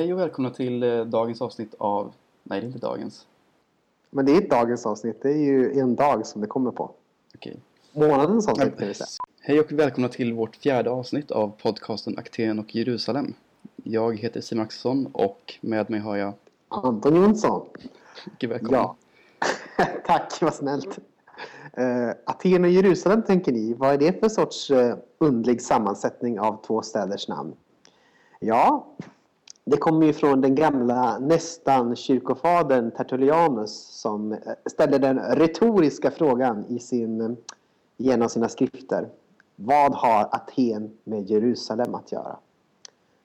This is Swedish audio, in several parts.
Hej och välkomna till eh, dagens avsnitt av... Nej, det är inte dagens. Men det är inte dagens avsnitt. Det är ju en dag som det kommer på. Okej. Månadens avsnitt kan vi säga. Hej och välkomna till vårt fjärde avsnitt av podcasten Aten och Jerusalem. Jag heter Simon Axelsson och med mig har jag... Anton Jonsson. Mycket välkommen. Ja. Tack, vad snällt. Uh, Aten och Jerusalem tänker ni. Vad är det för sorts uh, underlig sammansättning av två städers namn? Ja, det kommer ju från den gamla nästan kyrkofadern Tertullianus som eh, ställde den retoriska frågan i sin, eh, genom en av sina skrifter. Vad har Aten med Jerusalem att göra?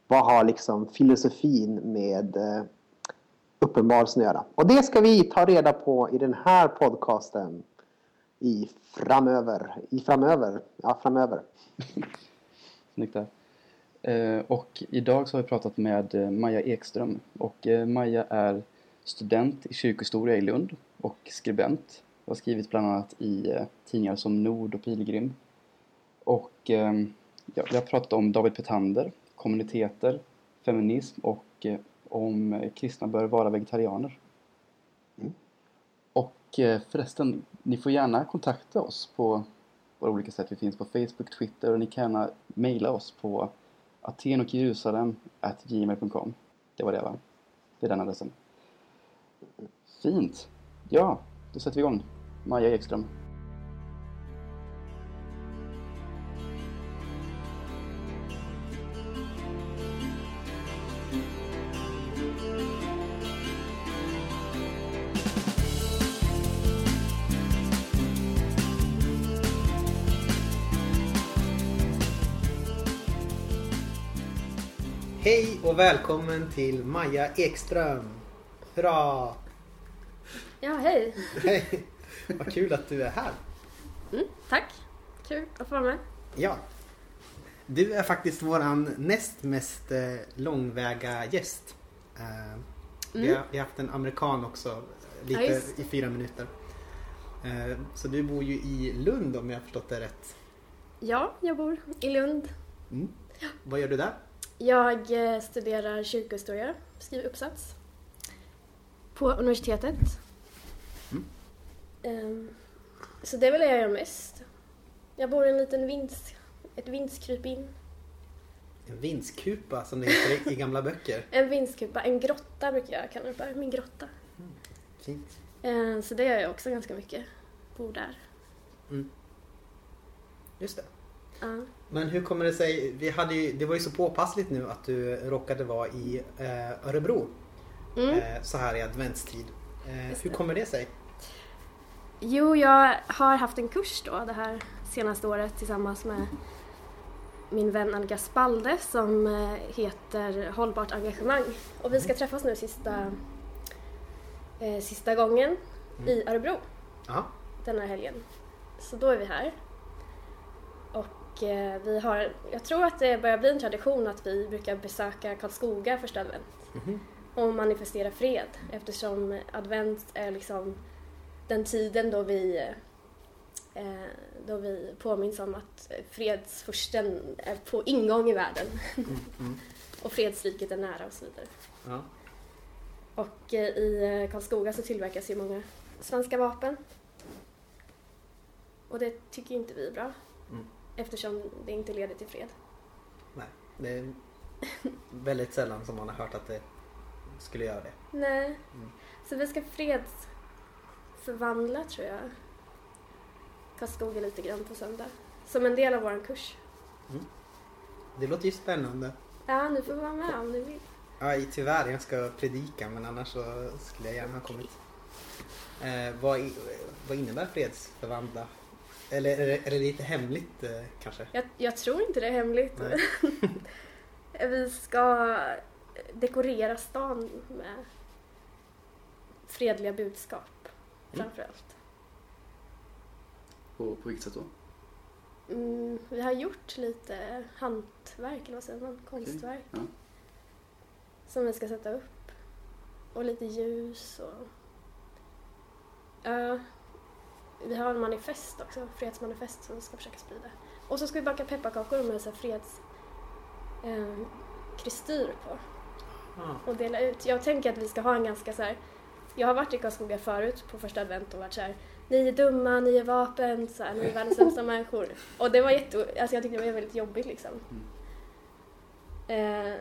Vad har liksom filosofin med eh, uppenbarelsen att göra? Och det ska vi ta reda på i den här podcasten i framöver. I framöver. Ja, framöver. Snyggt där. Eh, och idag så har vi pratat med eh, Maja Ekström. Och eh, Maja är student i kyrkohistoria i Lund och skribent. Har skrivit bland annat i tidningar som Nord och Pilgrim. Och ja, vi har pratat om David Petander, kommuniteter, feminism och om kristna bör vara vegetarianer. Mm. Och förresten, ni får gärna kontakta oss på våra olika sätt. Vi finns på Facebook, Twitter och ni kan gärna mejla oss på Aten och Jerusalem at gmail.com. Det var det va? Det är den adressen. Fint! Ja, då sätter vi igång. Maja Ekström. Och välkommen till Maja Ekström. Hurra! Ja, hej. Hej! Vad kul att du är här. Mm, tack. Kul att få vara med. Ja. Du är faktiskt våran näst mest eh, långväga gäst. Eh, vi, har, vi har haft en amerikan också, lite Ja, i fyra minuter. Eh, så du bor ju i Lund om jag har förstått det rätt. Ja, jag bor i Lund. Mm. Vad gör du där? Jag eh, studerar kyrkohistoria, skriver uppsats på universitetet. Mm. Ehm, Så det är väl det jag gör mest. Jag bor i en liten vinds, ett vindskrypin. En vindskupa som det heter i, gamla böcker. En vindskupa, en grotta brukar jag kalla det för, min grotta. Fint. Ehm, Så det gör jag också ganska mycket. Bor där. Mm. Just det. Men hur kommer det sig, vi hade ju, det var ju så påpassligt nu att du råkade vara i eh, Örebro Mm. eh, så här i adventstid. Eh, hur kommer det sig? Jo, jag har haft en kurs då det här senaste året tillsammans med min vän Annika Spalde som eh, heter Hållbart engagemang. Och vi ska träffas nu sista, eh, sista gången i Örebro Ja, den här helgen. Så då är vi här. Och eh, vi har, jag tror att det börjar bli en tradition att vi brukar besöka Karlskoga första advent Mhm. och manifestera fred eftersom advent är liksom den tiden då vi eh, då vi påminns om att fredsfursten är på ingång i världen mm, mm. och fredsriket är nära och så vidare. Ja. Och eh, i eh, Karlskoga så tillverkas ju många svenska vapen. Och det tycker inte vi är bra Mm. Eftersom det inte leder till fred. Nej, det är väldigt sällan som man har hört att det skulle göra det. Nej. Mm. Så vi ska fredsförvandla tror jag Karlskoga lite grann på söndag. Som en del av vår kurs. Det låter ju spännande. Ja, ni får vara med om ni vill. Ja, tyvärr, jag ska predika men annars så skulle jag gärna ha kommit. Eh, vad, vad innebär fredsförvandla? Eller är det, är det lite hemligt eh, kanske? Jag, jag tror inte det är hemligt. Vi ska dekorera stan med fredliga budskap framförallt. På, på vilket sätt då? Mm, vi har gjort lite hantverk, eller vad säger man, konstverk. Ja. Som vi ska sätta upp. Och lite ljus och... Ja, vi har en manifest också, fredsmanifest som vi ska försöka sprida. Och så ska vi baka pepparkakor med så freds... Eh, kristyr på. Ja. och dela ut. Jag tänker att vi ska ha en ganska så här. Jag har varit i Karlskoga förut på första advent och varit så här. Ni är dumma, ni är vapen, så här, ni är världens sämsta människor. Och det var jätte, alltså jag tyckte det var väldigt jobbigt liksom. Eh,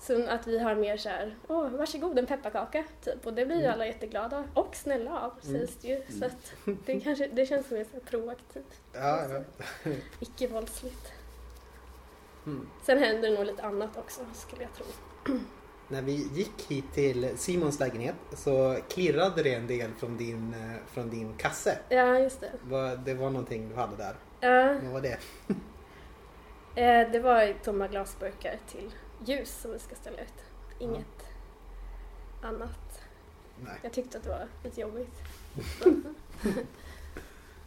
så att vi har mer så här, åh varsågod en pepparkaka typ. Och det blir ju alla jätteglada och snälla av sägs det ju. Så att det, kanske, det känns mer så proaktivt, Ja, ja. icke-våldsligt. Mm. Sen händer det nog lite annat också skulle jag tro. När vi gick hit till Simons lägenhet så klirrade det en del från din, eh, från din kasse. Ja, just det. Det var någonting du hade där. Ja, Vad var det? eh, det var tomma glasburkar till ljus som vi ska ställa ut. Inget annat. Nej. Jag tyckte att det var lite jobbigt.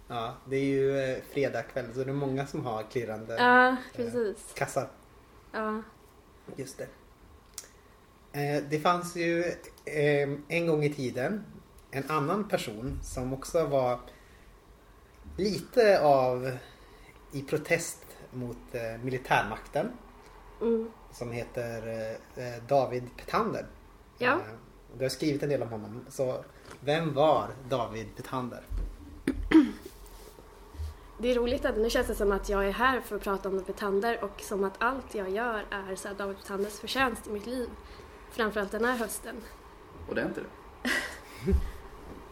Ja, det är ju eh, fredag kväll så det är många som har klirrande Ja, precis. kassar. Ja. Just det. Eh, Det fanns ju eh, en gång i tiden en annan person som också var lite av i protest mot eh, militärmakten Mm. Som heter eh, David Petander. Ja. Eh, Du har skrivit en del om honom. Så vem var David Petander? Det är roligt att nu känns det som att jag är här för att prata om Petander och som att allt jag gör är så David Petanders förtjänst i mitt liv. Framförallt den här hösten. Och det är inte det.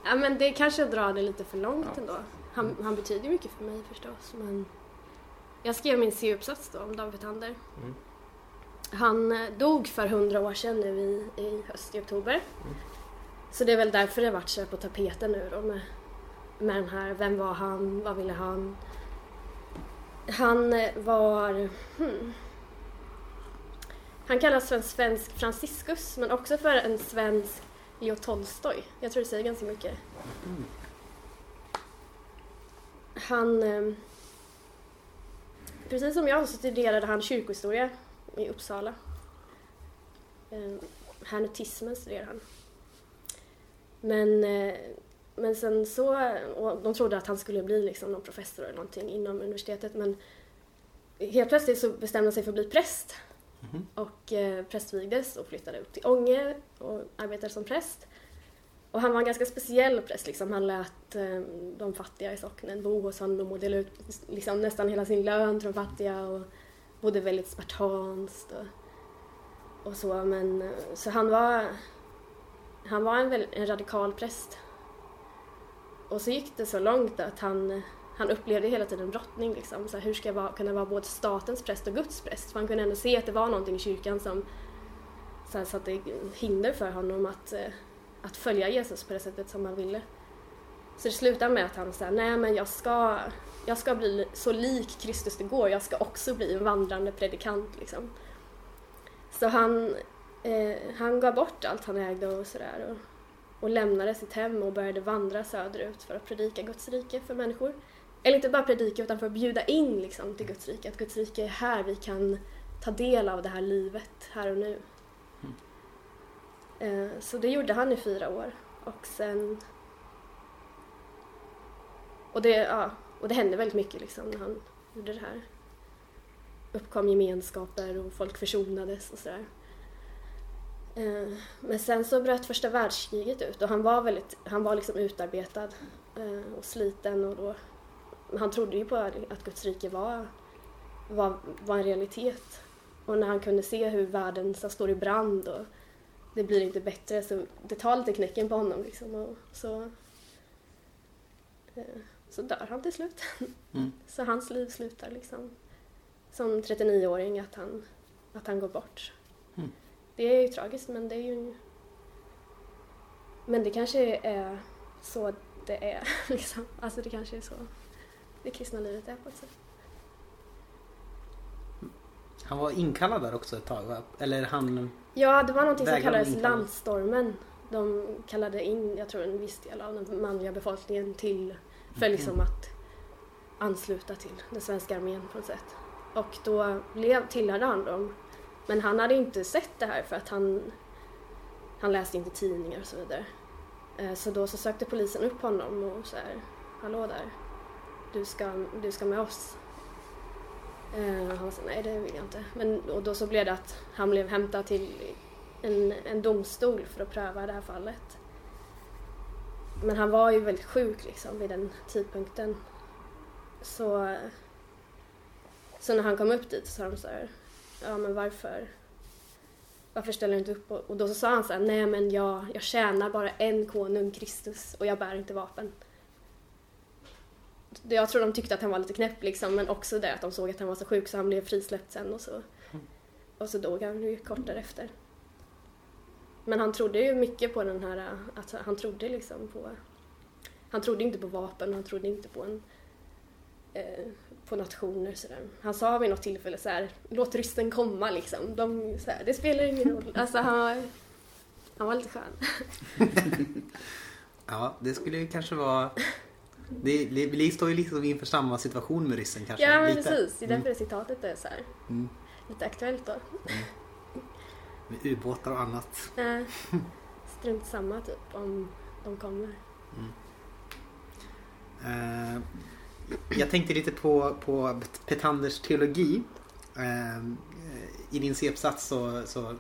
Ja men det kanske drar det lite för långt Ja. ändå. Han, han betyder mycket för mig förstås men jag skrev min C-uppsats då om David Petander. Mm. Han eh, dog för hundra år sedan nu i, i höst, i oktober. Så det är väl därför det har varit så på tapeten nu då med, med den här, vem var han, vad ville han? Han eh, var, hmm. Han kallas för en svensk Franciscus men också för en svensk Leo Tolstoj. Jag tror det säger ganska mycket. Han... Eh, precis som jag så studerade han kyrkohistoria i Uppsala. Eh, hernetismen studerade han. Men, eh, men sen så... Och de trodde att han skulle bli liksom någon professor eller någonting inom universitetet men helt plötsligt så bestämde han sig för att bli präst. Och eh, prästvigdes och flyttade upp till Ånge och arbetade som präst. Och han var en ganska speciell präst. Liksom. Han lät eh, de fattiga i socknen bo hos honom och delade ut liksom, nästan hela sin lön till de fattiga och bodde väldigt spartanskt och, och så. Men, så han var, han var en, en radikal präst. Och så gick det så långt att han, han upplevde hela tiden brottning. Liksom. Så här, hur ska jag vara, kunna vara både statens präst och Guds präst? För han kunde ändå se att det var någonting i kyrkan som så här, satte hinder för honom att, att följa Jesus på det sättet som han ville. Så det slutade med att han sa, nej men jag ska, jag ska bli så lik Kristus det går, jag ska också bli en vandrande predikant liksom. Så han, eh, han gav bort allt han ägde och sådär och, och lämnade sitt hem och började vandra söderut för att predika Guds rike för människor. Eller inte bara predika utan för att bjuda in liksom, till Guds rike, att Guds rike är här, vi kan ta del av det här livet här och nu. Eh, Så det gjorde han i fyra år och sen... Och det, ja, och det hände väldigt mycket liksom när han gjorde det här. Uppkom gemenskaper och folk försonades och sådär. Eh, men sen så bröt första världskriget ut och han var väldigt, han var liksom utarbetad eh, och sliten och då, han trodde ju på att Guds rike var, var, var en realitet. Och när han kunde se hur världen så står i brand och det blir inte bättre så det tar lite knäcken på honom liksom och så eh, så dör han till slut. Mm. Så hans liv slutar liksom som 39-åring att han, att han går bort. Mm. Det är ju tragiskt men det är ju men det kanske är så det är liksom. Alltså det kanske är så det kristna livet är på ett sätt. Han var inkallad där också ett tag va? Eller han... Ja, det var någonting som kallades landstormen. De kallade in, jag tror en viss del av den manliga befolkningen till, för liksom att ansluta till den svenska armén på något sätt. Och då blev, tillhörde han dem. Men han hade inte sett det här för att han, han läste inte tidningar och så vidare. Eh, Så då så sökte polisen upp honom och så här, hallå där, du ska, du ska med oss. Eh, Han sa nej det vill jag inte. Men, och då så blev det att han blev hämtad till en, en domstol för att pröva det här fallet. Men han var ju väldigt sjuk liksom vid den tidpunkten. Så, så när han kom upp dit så sa de så här, ja men varför, varför ställer du inte upp? Och, då så sa han så här, nej men jag, jag tjänar bara en konung, Kristus, och jag bär inte vapen. Jag tror de tyckte att han var lite knäpp liksom, men också det att de såg att han var så sjuk så han blev frisläppt sen och så, och så dog han ju kort därefter. Men han trodde ju mycket på den här, att han trodde liksom på, han trodde inte på vapen, han trodde inte på en, eh, på nationer sådär. Han sa vid något tillfälle så här, låt ryssen komma liksom, De, så här, det spelar ingen roll. Alltså han var, han var lite skön. Ja, det skulle ju kanske vara... Det, det, vi står ju liksom inför samma situation med ryssen kanske. Ja men lite. precis, det är därför citatet är så här, Mm. lite aktuellt då. Med ubåtar och annat. Eh, strunt samma typ om de kommer. Eh, jag tänkte lite på, på Petanders teologi. Eh, I din C-uppsats så, så,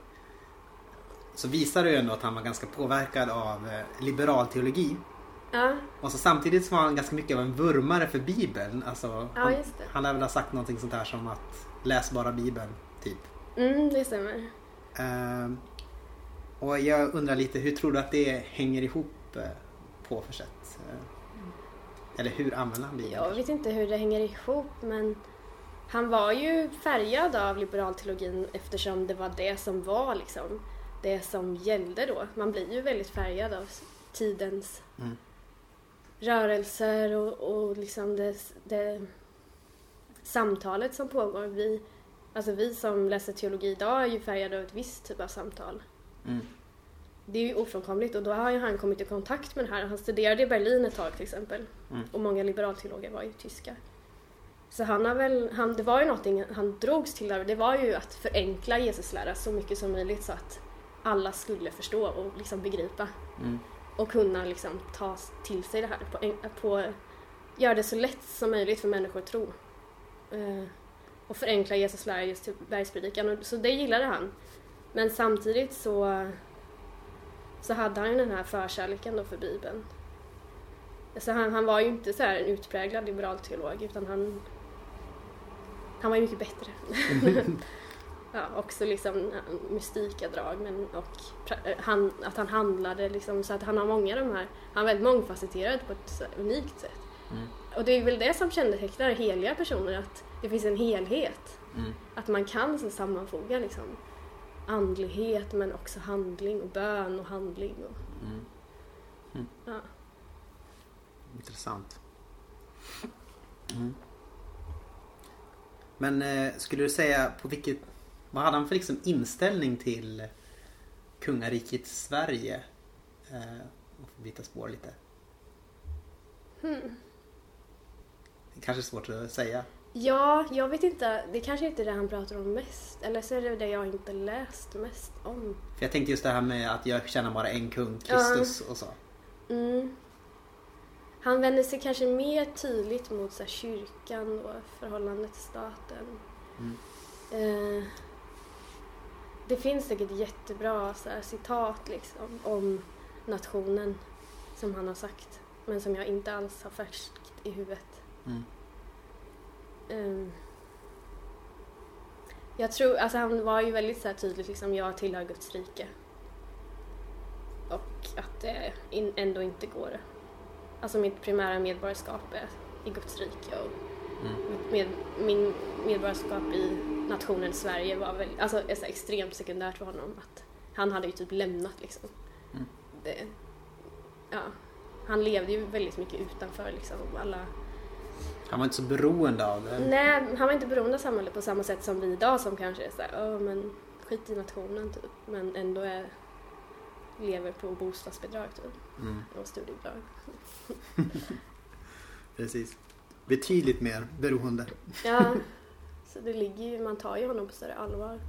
så visar du ändå att han var ganska påverkad av eh, liberal teologi. Ja, Och så samtidigt så var han ganska mycket av en vurmare för Bibeln. Alltså, Ja, han, just det. han lär väl ha sagt någonting sånt här som att läs bara Bibeln, typ. mm, det stämmer. Eh, och jag undrar lite, hur tror du att det hänger ihop eh, på för sätt? Eh, eller hur använder han Bibeln? Jag vet inte hur det hänger ihop men han var ju färgad av liberalteologin eftersom det var det som var liksom det som gällde då. Man blir ju väldigt färgad av tidens Mm. rörelser och, och liksom det, det samtalet som pågår. Vi, alltså vi som läser teologi idag är ju färgade av ett visst typ av samtal. Mm. Det är ju ofrånkomligt och då har ju han kommit i kontakt med det här. Han studerade i Berlin ett tag till exempel. Mm. Och många liberalteologer var ju tyskar. Så han har väl, han, det var ju någonting han drogs till där det var ju att förenkla Jesus lära så mycket som möjligt så att alla skulle förstå och liksom begripa. Mm. Och kunna liksom ta till sig det här på, på göra det så lätt som möjligt för människor att tro. Eh, och förenkla Jesus lära just till bergspredikan. Så det gillade han. Men samtidigt så, så hade han ju den här förkärleken då för Bibeln. Så han, han var ju inte så här en utpräglad liberal teolog utan han, han var ju mycket bättre. ja, också liksom mystika drag men och eh, han, att han handlade liksom så att han har många de här, han är väldigt mångfacetterad på ett unikt sätt. Mm. Och det är väl det som kännetecknar heliga personer, att det finns en helhet. Mm. Att man kan så sammanfoga liksom andlighet men också handling och bön och handling. Och, Mm. ja. Intressant. Mm. Men eh, skulle du säga på vilket... Vad hade han för liksom inställning till kungariket Sverige? Eh, och få byta spår lite. Hmm. Det kanske är svårt att säga. Ja, jag vet inte. Det kanske inte är det han pratar om mest. Eller så är det det jag inte läst mest om. För jag tänkte just det här med att jag känner bara en kung, Kristus och så. Mm. Han vänder sig kanske mer tydligt mot så här, kyrkan och förhållandet till staten. Mm. Eh, det finns säkert jättebra så här, citat liksom, om nationen som han har sagt. Men som jag inte alls har färskt i huvudet. Mm. Ehm, jag tror, alltså han var ju väldigt så här tydligt liksom, jag tillhör Guds rike. Och att det in, ändå inte går. Alltså mitt primära medborgarskap är i Guds rike och Mm. med, min medborgarskap i nationen Sverige var väl, alltså extremt sekundärt för honom. Att han hade ju typ lämnat liksom. Mm. Det, ja, han levde ju väldigt mycket utanför liksom alla Han var inte så beroende av det. Nej, han var inte beroende av samhället på samma sätt som vi idag som kanske är såhär, åh men skit i nationen typ. Men ändå är, lever på bostadsbidrag typ. Mm. Och studiebidrag. Precis. Betydligt mer beroende. Ja, så det ligger ju, man tar ju honom på större allvar.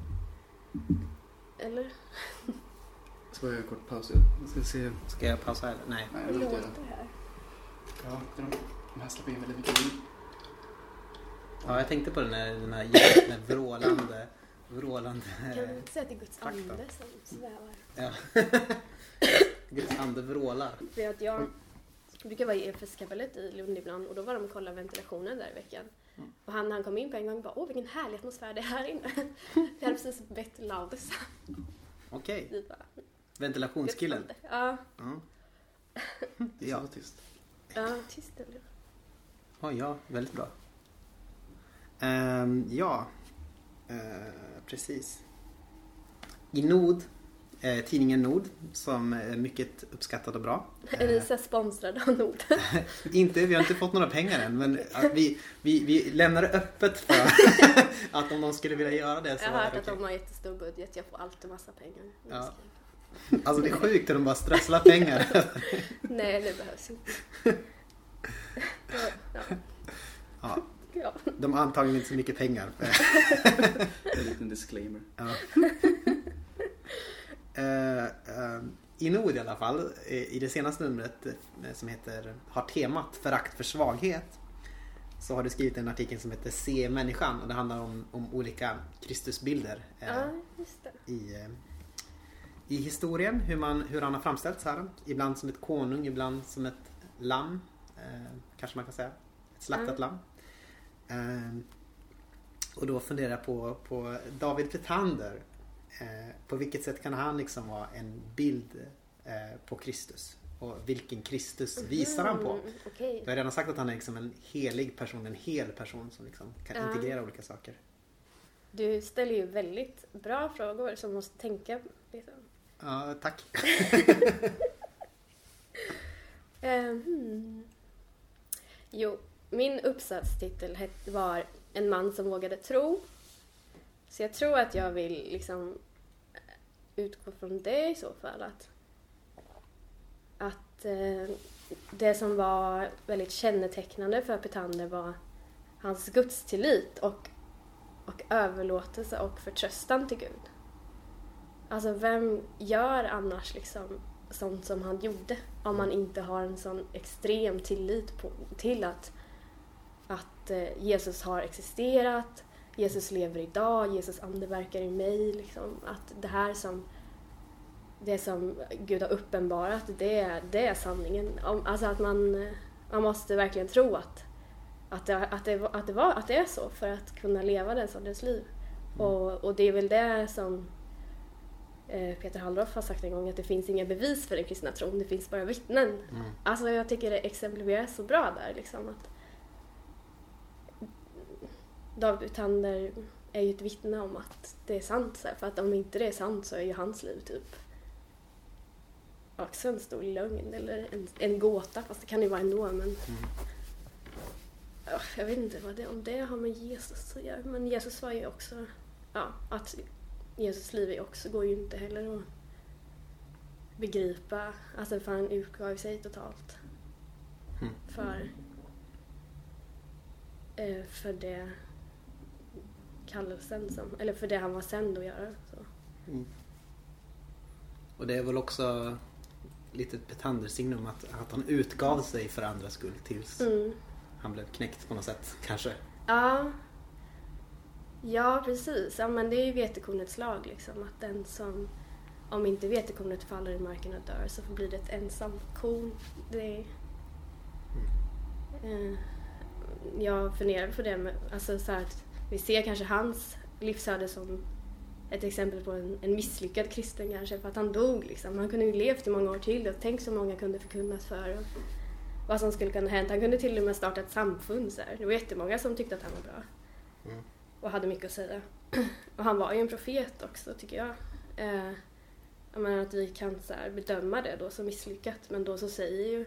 Eller? Så var jag en kort paus. Jag ska se. Ska jag pausa eller? Nej. Nej, jag låter göra det här? Ja, de här släpper in väldigt mycket ljud. Ja, jag tänkte på den här, den här, den här vrålande vrålande Kan man inte säga att det är Guds fakta. ande som svävar? Ja. Guds ande vrålar. För att jag brukar vara i EFS-kapellet i Lund ibland och då var de och kollade ventilationen där i veckan. Mm. Och han, när han kom in på en gång och bara åh vilken härlig atmosfär det är här inne. Vi hade precis bett Laudis. Okej. Vi bara, Ventilationskillen. Ja, Ja. Det är så tyst. ja, tyst är det. Ja, ja, väldigt bra. Ehm, ja, Eh, precis. I Nord, eh, tidningen Nord, som är mycket uppskattad och bra. Är ni så här sponsrade av Nord? Inte, vi har inte fått några pengar än, men vi, vi, vi lämnar det öppet för att om de skulle vilja göra det så Jag har är hört att okej. de har jättestor budget. Jag får alltid massa pengar. Ja. Alltså det är sjukt hur de bara strösslar pengar. Nej, det behövs inte. Ja, Ja, ja. de har antagligen inte så mycket pengar. En liten disclaimer. Ja. Eh, eh, I Nord i alla fall, eh, i det senaste numret eh, som heter har temat förakt för svaghet så har du skrivit en artikel som heter Se människan och det handlar om, om olika Kristusbilder eh, ja, i, eh, i historien. Hur, man, hur han har framställts här. Ibland som ett konung, ibland som ett lamm. Eh, kanske man kan säga. Ett slaktat Ja. lamm. Eh, och då funderar jag på, på David Petander. Eh, på vilket sätt kan han liksom vara en bild eh, på Kristus? Och vilken Kristus visar han på? Mm, Okej. Du har redan sagt att han är liksom en helig person, en hel person som liksom kan Ja. integrera olika saker. Du ställer ju väldigt bra frågor som måste tänka lite. Ja, tack. Hmm. Jo, min uppsatstitel var En man som vågade tro. Så jag tror att jag vill liksom eh, utgå från det i så fall. Att, att eh, det som var väldigt kännetecknande för Petander var hans gudstillit och, och överlåtelse och förtröstan till Gud. Alltså vem gör annars liksom sånt som han gjorde om man inte har en sån extrem tillit på, till att, att eh, Jesus har existerat, Jesus lever idag, Jesus ande verkar i mig. Liksom. Att det här som det som Gud har uppenbarat, det, är- det är sanningen. Alltså att man, man måste verkligen tro att, att, det, att, det, att, det var, att det är så för att kunna leva den sortens liv. Och, och det är väl det som Peter Hallroff har sagt en gång att det finns inga bevis för den kristna tron, det finns bara vittnen. Mm. Alltså jag tycker det exemplifieras så bra där liksom att David Tander är ju ett vittne om att det är sant så här, för att om inte det är sant så är ju hans liv typ också en stor lögn eller en, en gåta fast det kan det ju vara ändå men Mm. Ja, jag vet inte vad det, om det har med Jesus att göra men Jesus var ju också ja, att Jesus liv är också går ju inte heller att begripa alltså för han utgav sig totalt Mm. för eh, för det kallelsen som, eller för det han var sänd att göra. Så. Mm. Och det är väl också lite ett Petander-signum att, att han utgav sig för andras skull tills Mm. han blev knäckt på något sätt kanske. Ja. Ja, precis. Ja, men det är ju vetekornets lag liksom. Att den som, om inte vetekornet faller i marken och dör så blir det ett ensamt korn. Det är, eh, jag funderar på det med, alltså så att vi ser kanske hans livsöde som ett exempel på en, en misslyckad kristen kanske för att han dog liksom. Han kunde ju levt i många år till och tänk så många kunde förkunnas för och vad som skulle kunna hänt. Han kunde till och med starta ett samfund så här. Det var jättemånga som tyckte att han var bra. Mm. Och hade mycket att säga. Och han var ju en profet också tycker jag. Eh, jag menar att vi kan så här bedöma det då som misslyckat men då så säger ju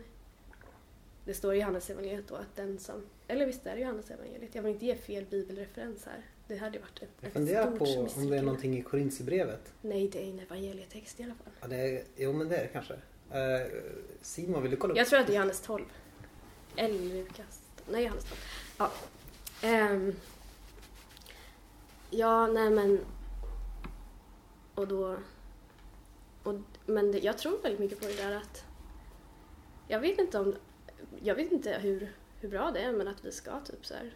det står i Johannes evangeliet då att den som, eller visst är det Johannes evangeliet, jag vill inte ge fel bibelreferens här. Det hade varit ett, Jag ett funderar stort på om det är någonting i Korinthierbrevet. Nej, det är en evangelietext i alla fall. Ja, det är, jo men det är det kanske. Eh, Simon, vill du kolla upp? Jag tror att det är Johannes 12. Eller Lukas. Nej, Johannes 12. Ja. Ehm. Ja, nej men... Och då... Och, men det, jag tror väldigt mycket på det där att... Jag vet inte om... Jag vet inte hur, hur bra det är men att vi ska typ så här...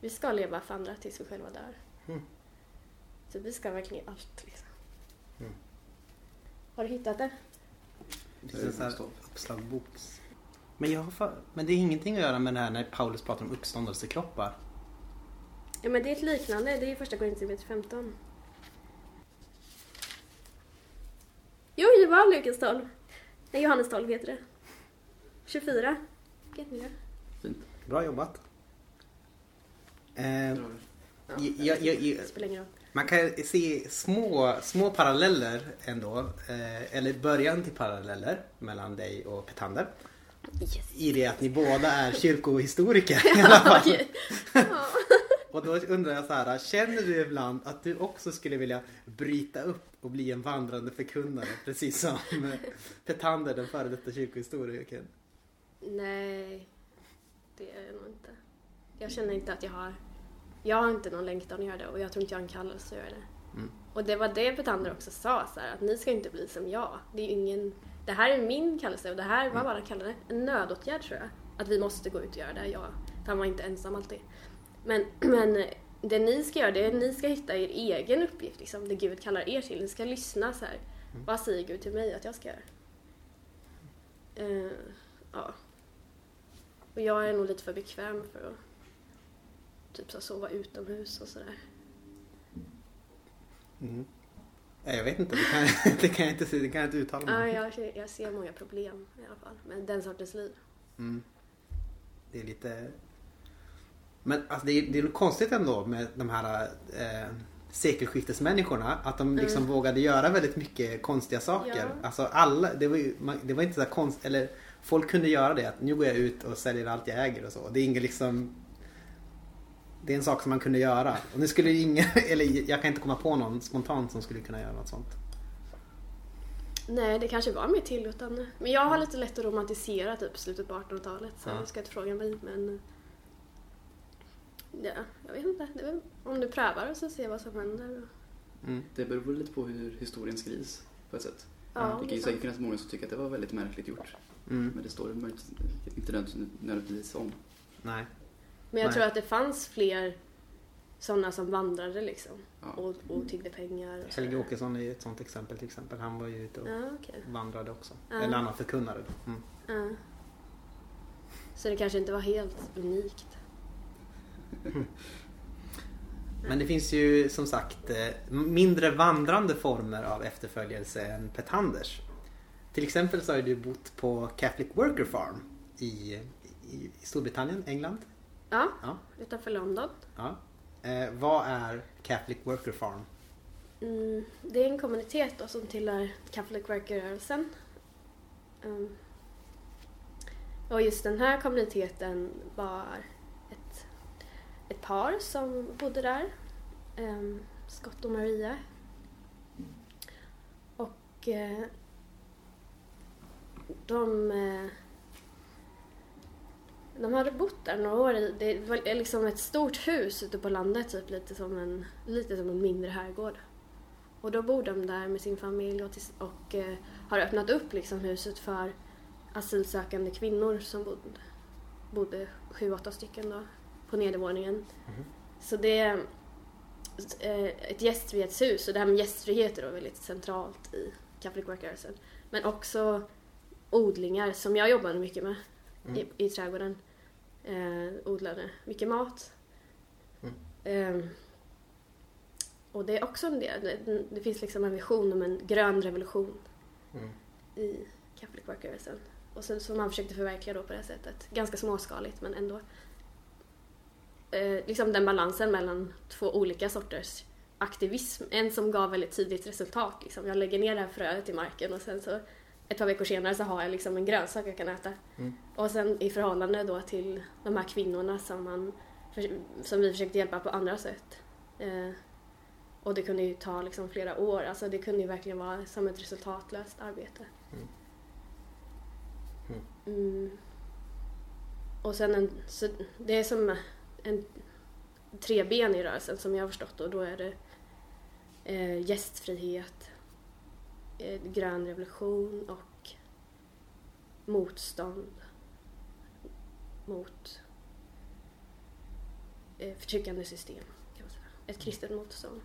Vi ska leva för andra tills vi själva dör. Mm. Så vi ska verkligen i allt liksom. Mm. Har du hittat det? Det finns en sån här uppslagbok. Men, jag har. Men det är ingenting att göra med det här när Paulus pratar om uppståndelsekroppar. Ja men det är ett liknande, det är första Korinthierbrevet 15. Jo, det var Lukas 12. Nej, Johannes 12 heter det. 24. Vilket nu Fint. Bra jobbat. Eh, vi. jag, jag, jag, Det spelar ingen roll. Man kan se små, små paralleller ändå. Eh, eller början till paralleller mellan dig och Petander. Yes. I det att ni båda är kyrkohistoriker i alla fall. Och då undrar jag så här, känner du ibland att du också skulle vilja bryta upp och bli en vandrande förkunnare? Precis som eh, Petander, den före detta kyrkohistorikern. Nej, det är jag nog inte. Jag känner inte att jag har... Jag har inte någon längtan att göra det och jag tror inte jag har en kallelse att göra det. Mm. Och det var det Petander också sa, så här, att ni ska inte bli som jag. Det är ingen... Det här är min kallelse och det här, vad var det han kallade det? En nödåtgärd tror jag. Att vi måste gå ut och göra det. Jag, han var inte ensam alltid. Men, men det ni ska göra, det är att ni ska hitta er egen uppgift, liksom, det Gud kallar er till. Ni ska lyssna så här. Vad säger Gud till mig att jag ska göra? Eh, ja. Och jag är nog lite för bekväm för att typ så sova utomhus och sådär. Mm. Jag vet inte, det kan, det kan jag inte, det kan jag inte uttala mig Ja, om. jag, jag ser många problem i alla fall med den sortens liv. Mm. Det är lite... Men alltså, det, är, det är konstigt ändå med de här eh, sekelskiftesmänniskorna. Att de liksom vågade göra väldigt mycket konstiga saker. Ja. Alltså alla, det var, ju, det var inte så här konst... Eller folk kunde göra det. Att nu går jag ut och säljer allt jag äger och så. Det är inget liksom... Det är en sak som man kunde göra. Och nu skulle ingen, eller jag kan inte komma på någon spontant som skulle kunna göra något sånt. Nej, det kanske var mer tillåtande. Men jag har lite lätt att romantisera typ slutet på 1800-talet så Ja. jag ska inte fråga mig. Men ja, jag vet inte. Det är väl, om du prövar och så ser vad som händer. Mm. Det beror lite på hur historien skrivs på ett sätt. Ja, det kan ju sant. säkert finnas många som tycker att det var väldigt märkligt gjort. Mm. Men det står inte nödvändigtvis- om. Nej. Men jag Nej. tror att det fanns fler sådana som vandrade liksom. Ja. Och, och tiggde pengar. Och Helge. Åkesson är ju ett sånt exempel till exempel. Han var ju ute och Ja, okej. vandrade också. Ja. Eller annan förkunnare då. Mm. Ja. Så det kanske inte var helt unikt. Men det finns ju som sagt eh, mindre vandrande former av efterföljelse än Petanders. Till exempel så har du bott på Catholic Worker Farm i, i, Storbritannien, England. Ja, Ja. utanför London. Ja. Eh, vad är Catholic Worker Farm? Mm, det är en kommunitet då som tillhör Catholic Worker-rörelsen. Um, och just den här kommuniteten var ett par som bodde där. Um, Scott och Maria. Och uh, de, uh, de hade bott där några år. Det var liksom ett stort hus ute på landet, typ lite som en, lite som en mindre herrgård. Och då bor de där med sin familj och, tills, och uh, har öppnat upp liksom huset för asylsökande kvinnor som bodde, bodde sju, åtta stycken då på nedervåningen. Så det är eh, ett gästfrihetshus och det här med gästfrihet är då väldigt centralt i Catholic Work-rörelsen. Men också odlingar som jag jobbade mycket med i, i trädgården. Eh, odlade mycket mat. Eh, och det är också en del, det, det finns liksom en vision om en grön revolution Mm. i Catholic Work-rörelsen. Och sen som man försökte förverkliga då på det här sättet. Ganska småskaligt men ändå. Eh, liksom den balansen mellan två olika sorters aktivism. En som gav väldigt tidigt resultat. Liksom. Jag lägger ner det här fröet i marken och sen så ett par veckor senare så har jag liksom en grönsak jag kan äta. Mm. Och sen i förhållande då till de här kvinnorna som, man, som vi försökte hjälpa på andra sätt. Eh, och det kunde ju ta liksom flera år. Alltså det kunde ju verkligen vara som ett resultatlöst arbete. Mm. Och sen en, så det är som en treben i rörelsen som jag har förstått och då är det eh, gästfrihet, eh, grön revolution och motstånd mot eh, förtryckande system. Kan man säga. Ett kristet motstånd.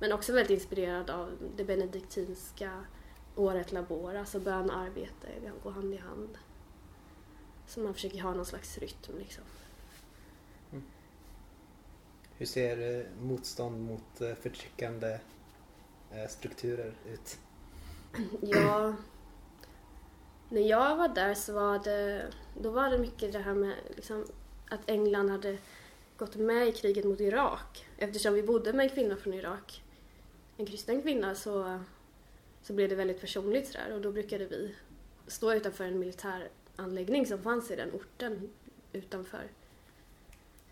Men också väldigt inspirerad av det benediktinska året labora, alltså bön och arbete går hand i hand. Så man försöker ha någon slags rytm liksom. Hur ser eh, motstånd mot eh, förtryckande eh, strukturer ut? Ja, när jag var där så var det, då var det mycket det här med liksom, att England hade gått med i kriget mot Irak. Eftersom vi bodde med en kvinna från Irak, en kristen kvinna, så, så blev det väldigt personligt sådär och då brukade vi stå utanför en militäranläggning som fanns i den orten utanför,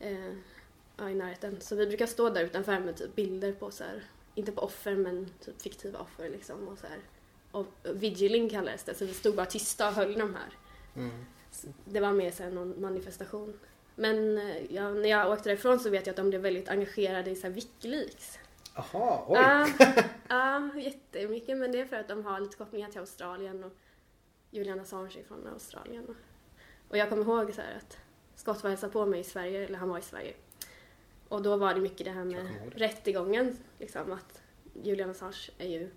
eh, ja, i närheten. Så vi brukar stå där utanför med typ bilder på så här, inte på offer men typ fiktiva offer liksom och så här. Och vigiling kallades det, så vi stod bara tysta och höll de här. Mm. Det var mer så här någon manifestation. Men eh, ja, när jag åkte därifrån så vet jag att de blev väldigt engagerade i så här Wikileaks. Jaha, oj! Ja, ja, jättemycket. Men det är för att de har lite kopplingar till Australien och Julian Assange från Australien. Och, och jag kommer ihåg så att Scott var hälsade på mig i Sverige, eller han var i Sverige. Och då var det mycket det här med det. rättegången. Liksom, att Julian Assange är ju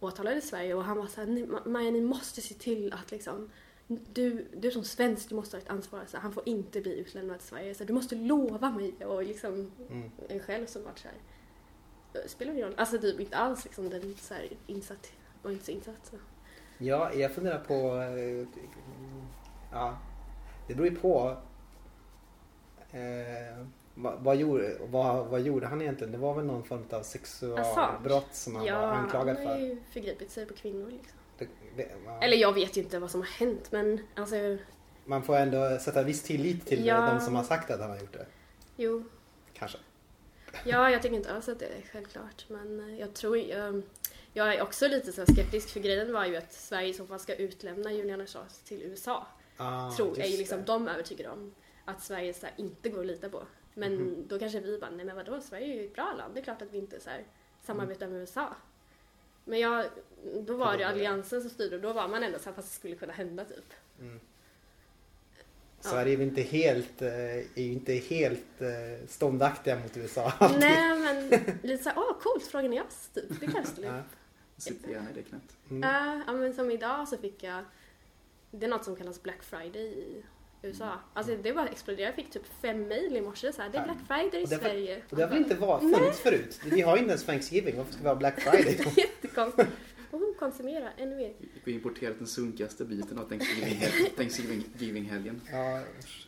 åtalad i Sverige och han var så här, "Ni- Ma- Maja ni måste se till att liksom du, du som svensk, du måste ha ett ansvar. Så han får inte bli utlämnad till Sverige. Så du måste lova mig. Och liksom Mm. en själv som varit så här. "Det Spelar ingen roll. Alltså typ inte alls liksom den så här insatt. Var inte så insatt. Så. Ja, jag funderar på... eh, Ja, det beror ju på. Eh, vad, vad, gjorde, vad, vad gjorde han egentligen? Det var väl någon form av sexualbrott som han ja, var anklagad han har för? ju förgripit sig på kvinnor liksom. Det, det, ja. Eller jag vet ju inte vad som har hänt men alltså Man får ändå sätta viss tillit till Ja. de som har sagt att han har gjort det. jo. Kanske. Ja, jag tycker inte alls att det är självklart. Men jag tror jag, jag är också lite så skeptisk för grejen var ju att Sverige i så fall ska utlämna Julian Assange till USA. Ah, tror, är ju liksom det. de övertygade om. Att Sverige så här, inte går att lita på. Men Mhm. då kanske vi bara, nej men vadå, Sverige är ju ett bra land. Det är klart att vi inte så här, samarbetar med USA. Men jag, då var det det. alliansen som styrde och då var man ändå så här, fast det skulle kunna hända typ. Mm. Ja. Sverige är väl inte helt, eh, är ju inte helt eh, ståndaktiga mot USA. nej men lite såhär, åh coolt, frågan är jag typ. Det kan jag ställa upp. Ja. Sitter gärna i det knät. Mm. Ja, ja, men som idag så fick jag, det är något som kallas Black Friday i USA. Alltså det bara exploderade. Jag fick typ fem mejl i morse så här, det är Black Friday i Och det var- Sverige. Och det har väl inte varit funnits förut? Vi har ju inte ens Thanksgiving. Varför ska vi ha Black Friday? Jättekonstigt. Och hon konsumerar ännu mer. Vi har importerat den sunkigaste biten av Thanksgiving- Thanksgiving-helgen. ja, usch.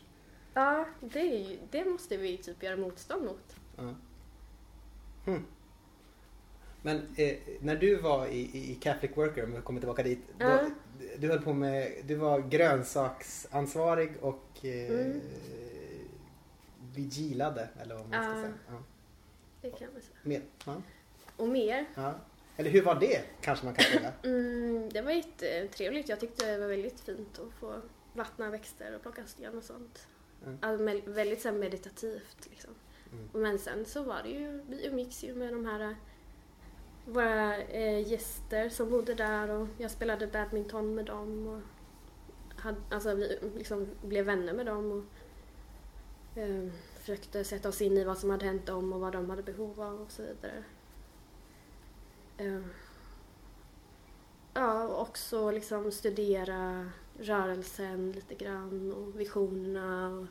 Ja, det, är ju, det måste vi typ göra motstånd mot. ja. Hmm. Men eh, när du var i, i Catholic Worker, om vi kommer tillbaka dit. Då, Ja. Du höll på med, du var grönsaksansvarig och eh, Mm. vigilade, eller vad man ska Ja. säga. Ja. Det kan man säga. Med, ja. Och mer. Ja. Eller hur var det, kanske man kan fråga? Mm, det var jättetrevligt. Jag tyckte det var väldigt fint att få vattna växter och plocka sten och sånt. Mm. Alltså, väldigt så meditativt liksom. Mm. Men sen så var det ju, vi umgicks ju med de här våra eh, gäster som bodde där och jag spelade badminton med dem och hade, alltså vi liksom blev vänner med dem och eh, försökte sätta oss in i vad som hade hänt dem och vad de hade behov av och så vidare. Eh, ja, och också liksom studera rörelsen lite grann och visionerna och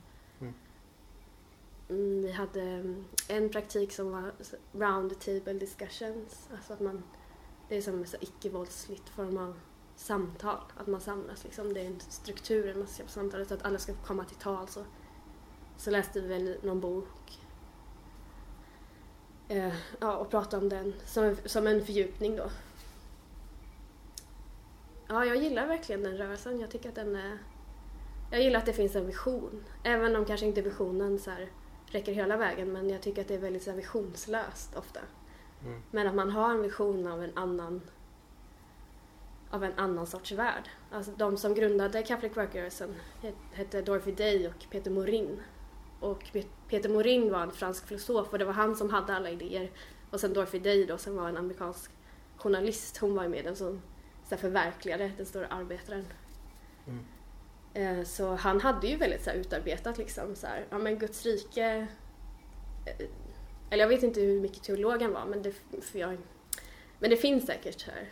Mm, vi hade mm, en praktik som var round table discussions. Alltså att man, det är som en icke-våldsligt form av samtal. Att man samlas liksom. Det är en struktur man ska på samtalet så att alla ska få komma till tal. Så, så läste vi väl någon bok. Eh, ja, och pratade om den som, som en fördjupning då. Ja, jag gillar verkligen den rörelsen. Jag tycker att den är... Jag gillar att det finns en vision. Även om kanske inte visionen så här räcker hela vägen men jag tycker att det är väldigt så visionslöst ofta. Mm. Men att man har en vision av en annan av en annan sorts värld. Alltså de som grundade Catholic Work-rörelsen het- hette Dorothy Day och Peter Morin. Och Pe- Peter Morin var en fransk filosof och det var han som hade alla idéer. Och sen Dorothy Day då som var en amerikansk journalist, hon var ju med den som så förverkligade den stora arbetaren. Mm. Eh, så han hade ju väldigt så här, utarbetat liksom så här, ja men Guds rike eh, Eller jag vet inte hur mycket teologen var men det, för jag, men det finns säkert här.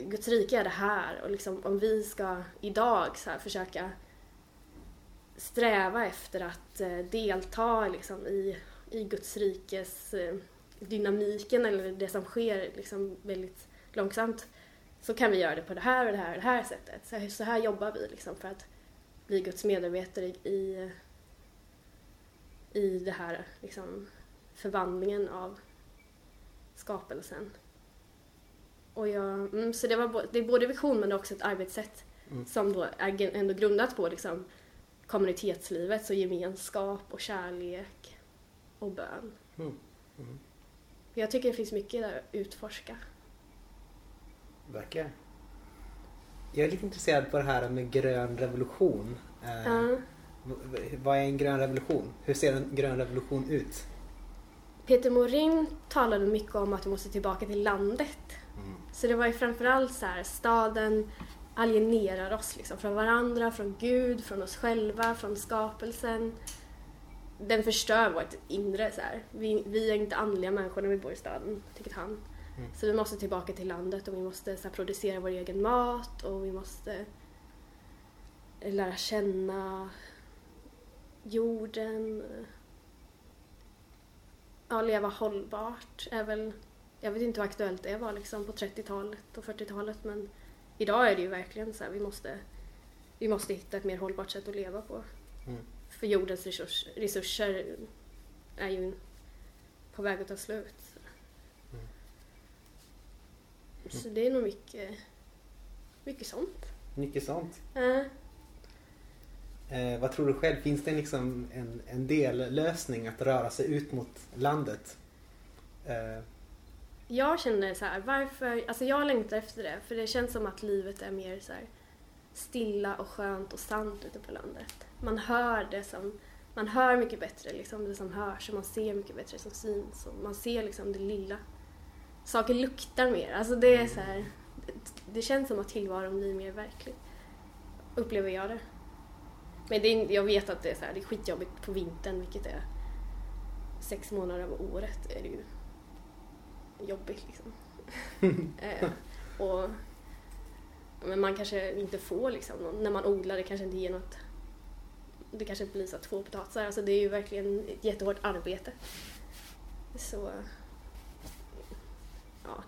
Guds rike är det här och liksom om vi ska idag så här försöka sträva efter att eh, delta liksom i, i Guds rikes-dynamiken eller det som sker liksom väldigt långsamt så kan vi göra det på det här och det här och det här sättet. Så, så här jobbar vi liksom för att bli Guds medarbetare i, i det här liksom, förvandlingen av skapelsen. Och jag, mm, så det, var, det är både vision men också ett arbetssätt Mm. som då är ändå grundat på liksom, kommunitetslivet, så gemenskap och kärlek och bön. Mm. Mm. Jag tycker det finns mycket där att utforska. Verkligen. Jag är lite intresserad på det här med grön revolution. V- Vad är en grön revolution? Hur ser en grön revolution ut? Peter Morin talade mycket om att vi måste tillbaka till landet. Mm. Så det var ju framförallt så här, staden alienerar oss liksom från varandra, från Gud, från oss själva, från skapelsen. Den förstör vårt inre så här. Vi, vi är inte andliga människor när vi bor i staden, tycker han. Mm. Så vi måste tillbaka till landet och vi måste så här, producera vår egen mat och vi måste lära känna jorden. Ja, leva hållbart är väl jag vet inte hur aktuellt det var liksom på 30-talet och 40-talet men idag är det ju verkligen så här, vi måste, vi måste hitta ett mer hållbart sätt att leva på. Mm. För jordens resurs, resurser är ju på väg att ta slut. Mm. Så det är nog mycket, mycket sånt. Mycket sånt. Äh, Eh, vad tror du själv? Finns det liksom en, en dellösning att röra sig ut mot landet? Eh, jag känner så här, varför, alltså jag längtar efter det för det känns som att livet är mer så här stilla och skönt och sant ute på landet. Man hör det som, man hör mycket bättre liksom det som hörs och man ser mycket bättre som syns och man ser liksom det lilla. Saker luktar mer, alltså det är så här, det, känns som att tillvaron blir mer verklig. Upplever jag det. Men det är, jag vet att det är så här, det är skitjobbigt på vintern vilket är sex månader av året är det ju jobbigt liksom. eh, och, men man kanske inte får liksom, när man odlar det kanske inte ger något det kanske blir så två potatisar, alltså det är ju verkligen ett jättehårt arbete. Så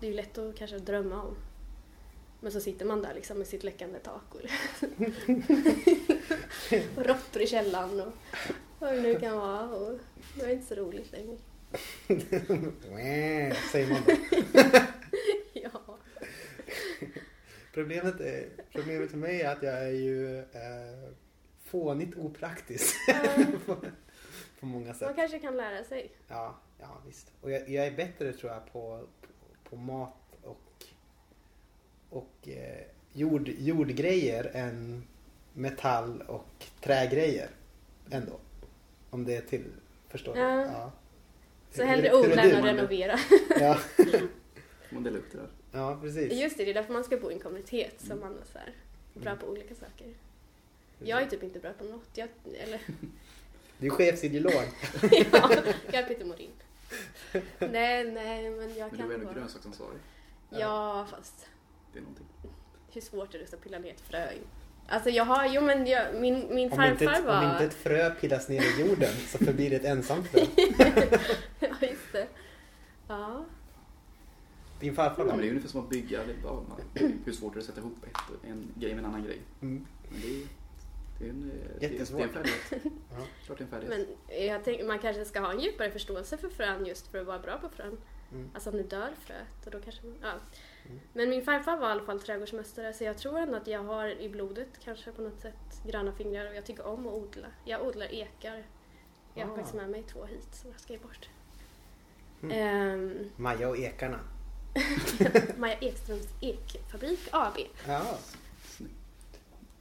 det är ju lätt att kanske drömma om. Men så sitter man där liksom med sitt läckande tak och, och råttor i källaren och vad det nu kan vara och det är inte så roligt längre. Säger man då. Ja. Problemet, är, problemet för mig är att jag är ju eh, fånigt opraktisk på, på många Man sätt. kanske kan lära sig. Ja, ja visst. Och jag, jag är bättre tror jag på, på, på mat och, och eh, jord, jordgrejer än metall och trägrejer ändå. Om det är till, förstår du? Ja. Så Hur- hellre odla än att renovera. Ja, man dela upp det där? ja, precis. Just det, det är därför man ska bo i en kommunitet så man är så här, bra på olika saker. Jag är typ inte bra på något. Jag, eller, Du är chefsideolog. ja, jag är Peter Morin. Nej, nej, men jag Men kan du är ändå grönsaksansvarig. Ja, fast Det är någonting. hur svårt är det att pilla ner ett frö? Alltså jag har, jo men jag, min, min Om inte, farfar ett, var... om inte ett frö pillas ner i jorden så förblir det ett ensamt frö. ja, just det. Ja. Din farfar Ja, men det då? är ungefär som att bygga. Det är bara, man- hur svårt är det att sätta ihop ett, en grej med en annan grej? Mm. Men det är, det är en, eh, det är, är Jättesvårt. en färdighet. Ja. Klart det är en färdighet. Men jag tänker man kanske ska ha en djupare förståelse för frön just för att vara bra på frön. Mm. Alltså om nu dör fröet och då kanske man, ja. Mm. Men min farfar var i alla fall trädgårdsmästare så jag tror ändå att jag har i blodet kanske på något sätt gröna fingrar och jag tycker om att odla. Jag odlar ekar. Jag har Ah. faktiskt med mig två hit som jag ska ge bort. Mm. Ehm, Maja och ekarna. Maja Ekströms Ekfabrik AB. Ja.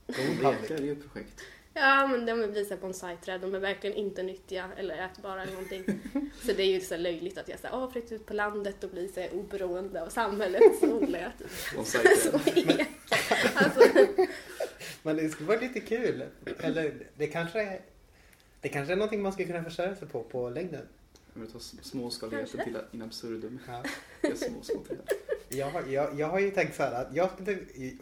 Lekar är ju ett projekt. Ja men de blir så här bonsai-träd, de är verkligen inte nyttiga eller ätbara eller någonting. Så det är ju så löjligt att jag säger åh flyttat ut på landet och blir så oberoende av samhället så odlar jag typ Bonsai-träd. Alltså, Men det skulle vara lite kul. Eller det kanske är, det kanske är någonting man skulle kunna försörja sig på på längden. Kommer du ta s- småskaligheten till in absurdum? Ja. Små, små. Jag, har- jag, jag har ju tänkt så här att jag,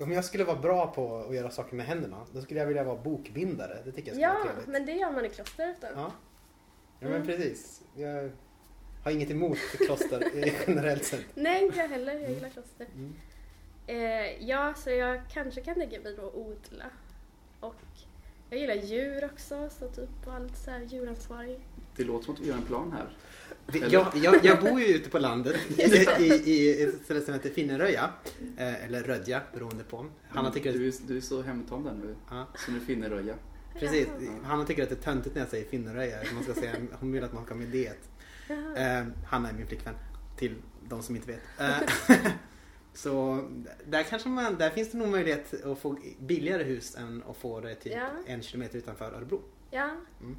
om jag skulle vara bra på att göra saker med händerna då skulle jag vilja vara bokbindare. Det tycker jag skulle Ja, vara trevligt. men det gör man i klostret då. Ja, ja men Mm. precis. Jag har inget emot kloster generellt sett. Nej, inte jag heller. Jag gillar kloster. Mm. Eh, ja, så jag kanske kan tänka mig då att odla. Och jag gillar djur också, så typ lite så här djuransvarig. Det låter som att vi gör en plan här. Jag, jag, jag bor ju ute på landet i, i, i ett ställe som heter Finneröja. Eh, eller Rödja beroende på. Hanna tycker att, du, är, du är så hemtam där nu. ja, Så nu finner röja. precis. Hanna tycker att det är töntigt när jag säger Finneröja. Man ska säga, hon vill att man ska med det. Eh, Hanna är min flickvän. Till de som inte vet. Eh, så där kanske man, där finns det nog möjlighet att få billigare hus än att få det typ Ja. en kilometer utanför Örebro. Ja. Mm.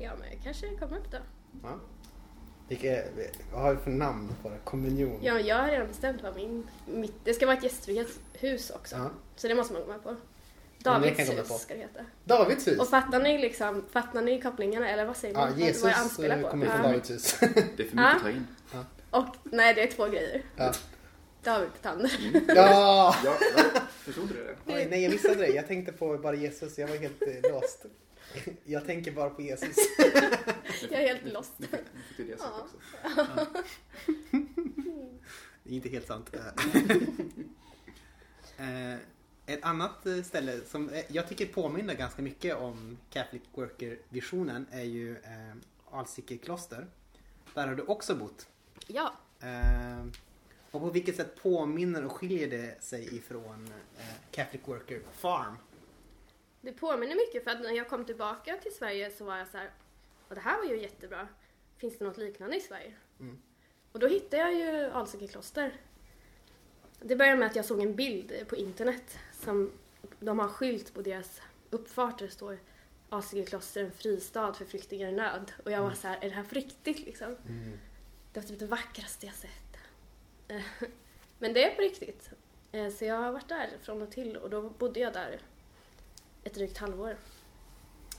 Ja, men jag kanske kommer upp då. Ja. Vilka, vad har vi för namn på det? Kommunion? Ja, jag har redan bestämt vad min... Mitt, det ska vara ett gästfrihetshus också. Ja. Så det måste man gå med på. Ja, Davids hus på. ska det heta. Davids hus? Och fattar ni liksom, fattar ni kopplingarna eller vad säger Ja, man? Vad- Jesus vad jag anspelar på? kommer från Ja. Davids hus. Det är för mycket Ja. att ta in. Och nej, det är två grejer. ja. David Tander. ja! Ja, ja. Förstod du det? Oj, nej, jag missade det. Jag tänkte på bara Jesus. Jag var helt eh, lost. Jag tänker bara på Jesus. Jag är helt lost. Nu fick, nu fick du det sagt Ja. också. Det är inte helt sant. Eh, Ett annat eh, ställe som eh, jag tycker påminner ganska mycket om Catholic Worker-visionen är ju Alsike kloster. Där har du också bott. Ja, och på vilket sätt påminner och skiljer det sig ifrån Catholic Worker Farm? Det påminner mycket för att när jag kom tillbaka till Sverige så var jag så här, och det här var ju jättebra. Finns det något liknande i Sverige? Mm. Och då hittade jag ju Alsike kloster. Det började med att jag såg en bild på internet som de har skylt på deras uppfart där det står Alsike kloster, en fristad för flyktingar i nöd. Och jag var så här, är det här på riktigt liksom? Det var typ det vackraste jag sett. Men det är på riktigt. Eh, Så jag har varit där från och till och då bodde jag där ett drygt halvår.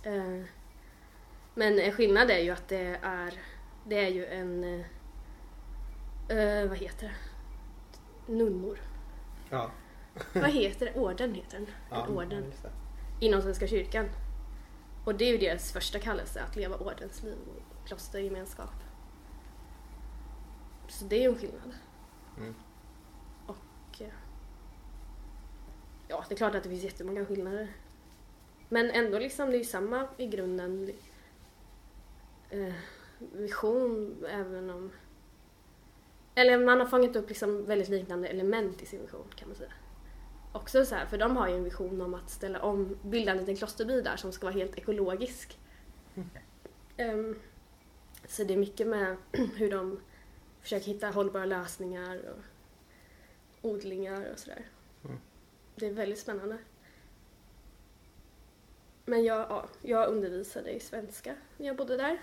Eh, Men en skillnad är ju att det är, det är ju en, eh, eh, vad heter det? Nunnor. Ja. Vad heter det? Orden heter den. ja En orden. Inom Svenska kyrkan. Och det är ju deras första kallelse, att leva ordensliv och klostergemenskap. Så det är ju en skillnad. Mm. Och... eh, Ja, det är klart att det finns jättemånga skillnader. Men ändå liksom, det är ju samma i grunden. Eh, vision, även om... Eller man har fångat upp liksom väldigt liknande element i sin vision, kan man säga också så här, för de har ju en vision om att ställa om, bilda en liten klosterby där som ska vara helt ekologisk. Ehm, så det är mycket med hur de försöker hitta hållbara lösningar och odlingar och sådär. Mm. Det är väldigt spännande. Men jag, ja, jag undervisade i svenska när jag bodde där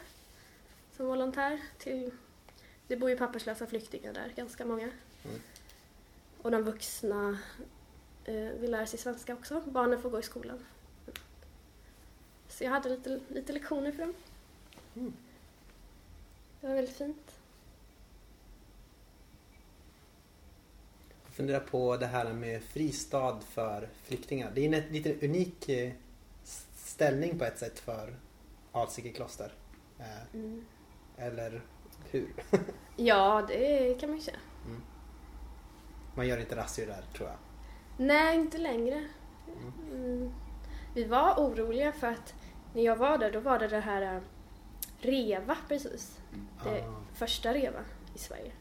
som volontär. Till, det bor ju papperslösa flyktingar där, ganska många. Mm. Och de vuxna eh, vill lära sig svenska också. Barnen får gå i skolan. Så jag hade lite, lite lektioner för dem. Mm. Det var väldigt fint. Jag funderar på det här med fristad för flyktingar. Det är en lite unik eh, ställning på ett sätt för Alsike kloster. Eh, Mm. Eller hur? Ja, det kan man ju säga. Man gör inte razzior där tror jag. Nej, inte längre. Mm. Vi var oroliga för att när jag var där, då var det det här eh, REVA precis. Det Ah, första REVA i Sverige.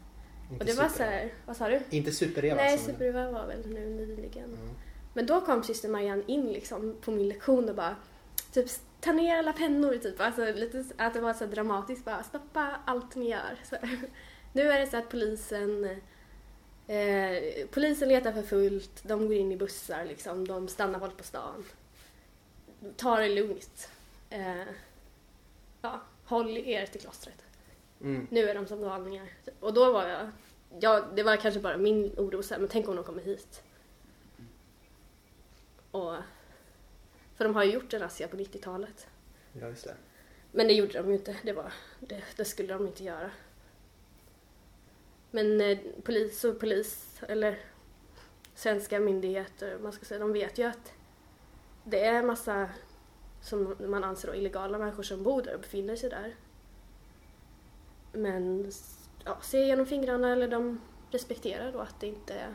inte Och det var super- så här, vad sa du? Inte superreva Nej, som- Super-REVA var väl nu nyligen. Mm. Men då kom syster Marianne in liksom på min lektion och bara typ ta ner alla pennor typ. Alltså lite att det var så dramatiskt bara stoppa allt ni gör. Så, nu är det så att polisen eh, polisen letar för fullt, de går in i bussar liksom, de stannar folk på stan. Ta det lugnt. Eh, ja, håll er till klostret. Mm. Nu är de som galningar. Och då var jag, ja, det var kanske bara min oro så här, men tänk om de kommer hit. Och, för de har ju gjort en razzia på 90-talet. Ja, just det. Men det gjorde de ju inte. Det, var, det, det skulle de inte göra. Men eh, polis och polis, eller svenska myndigheter, man ska säga, de vet ju att det är massa som man anser då illegala människor som bor där och befinner sig där. Men ja, ser genom fingrarna eller de respekterar då att det inte är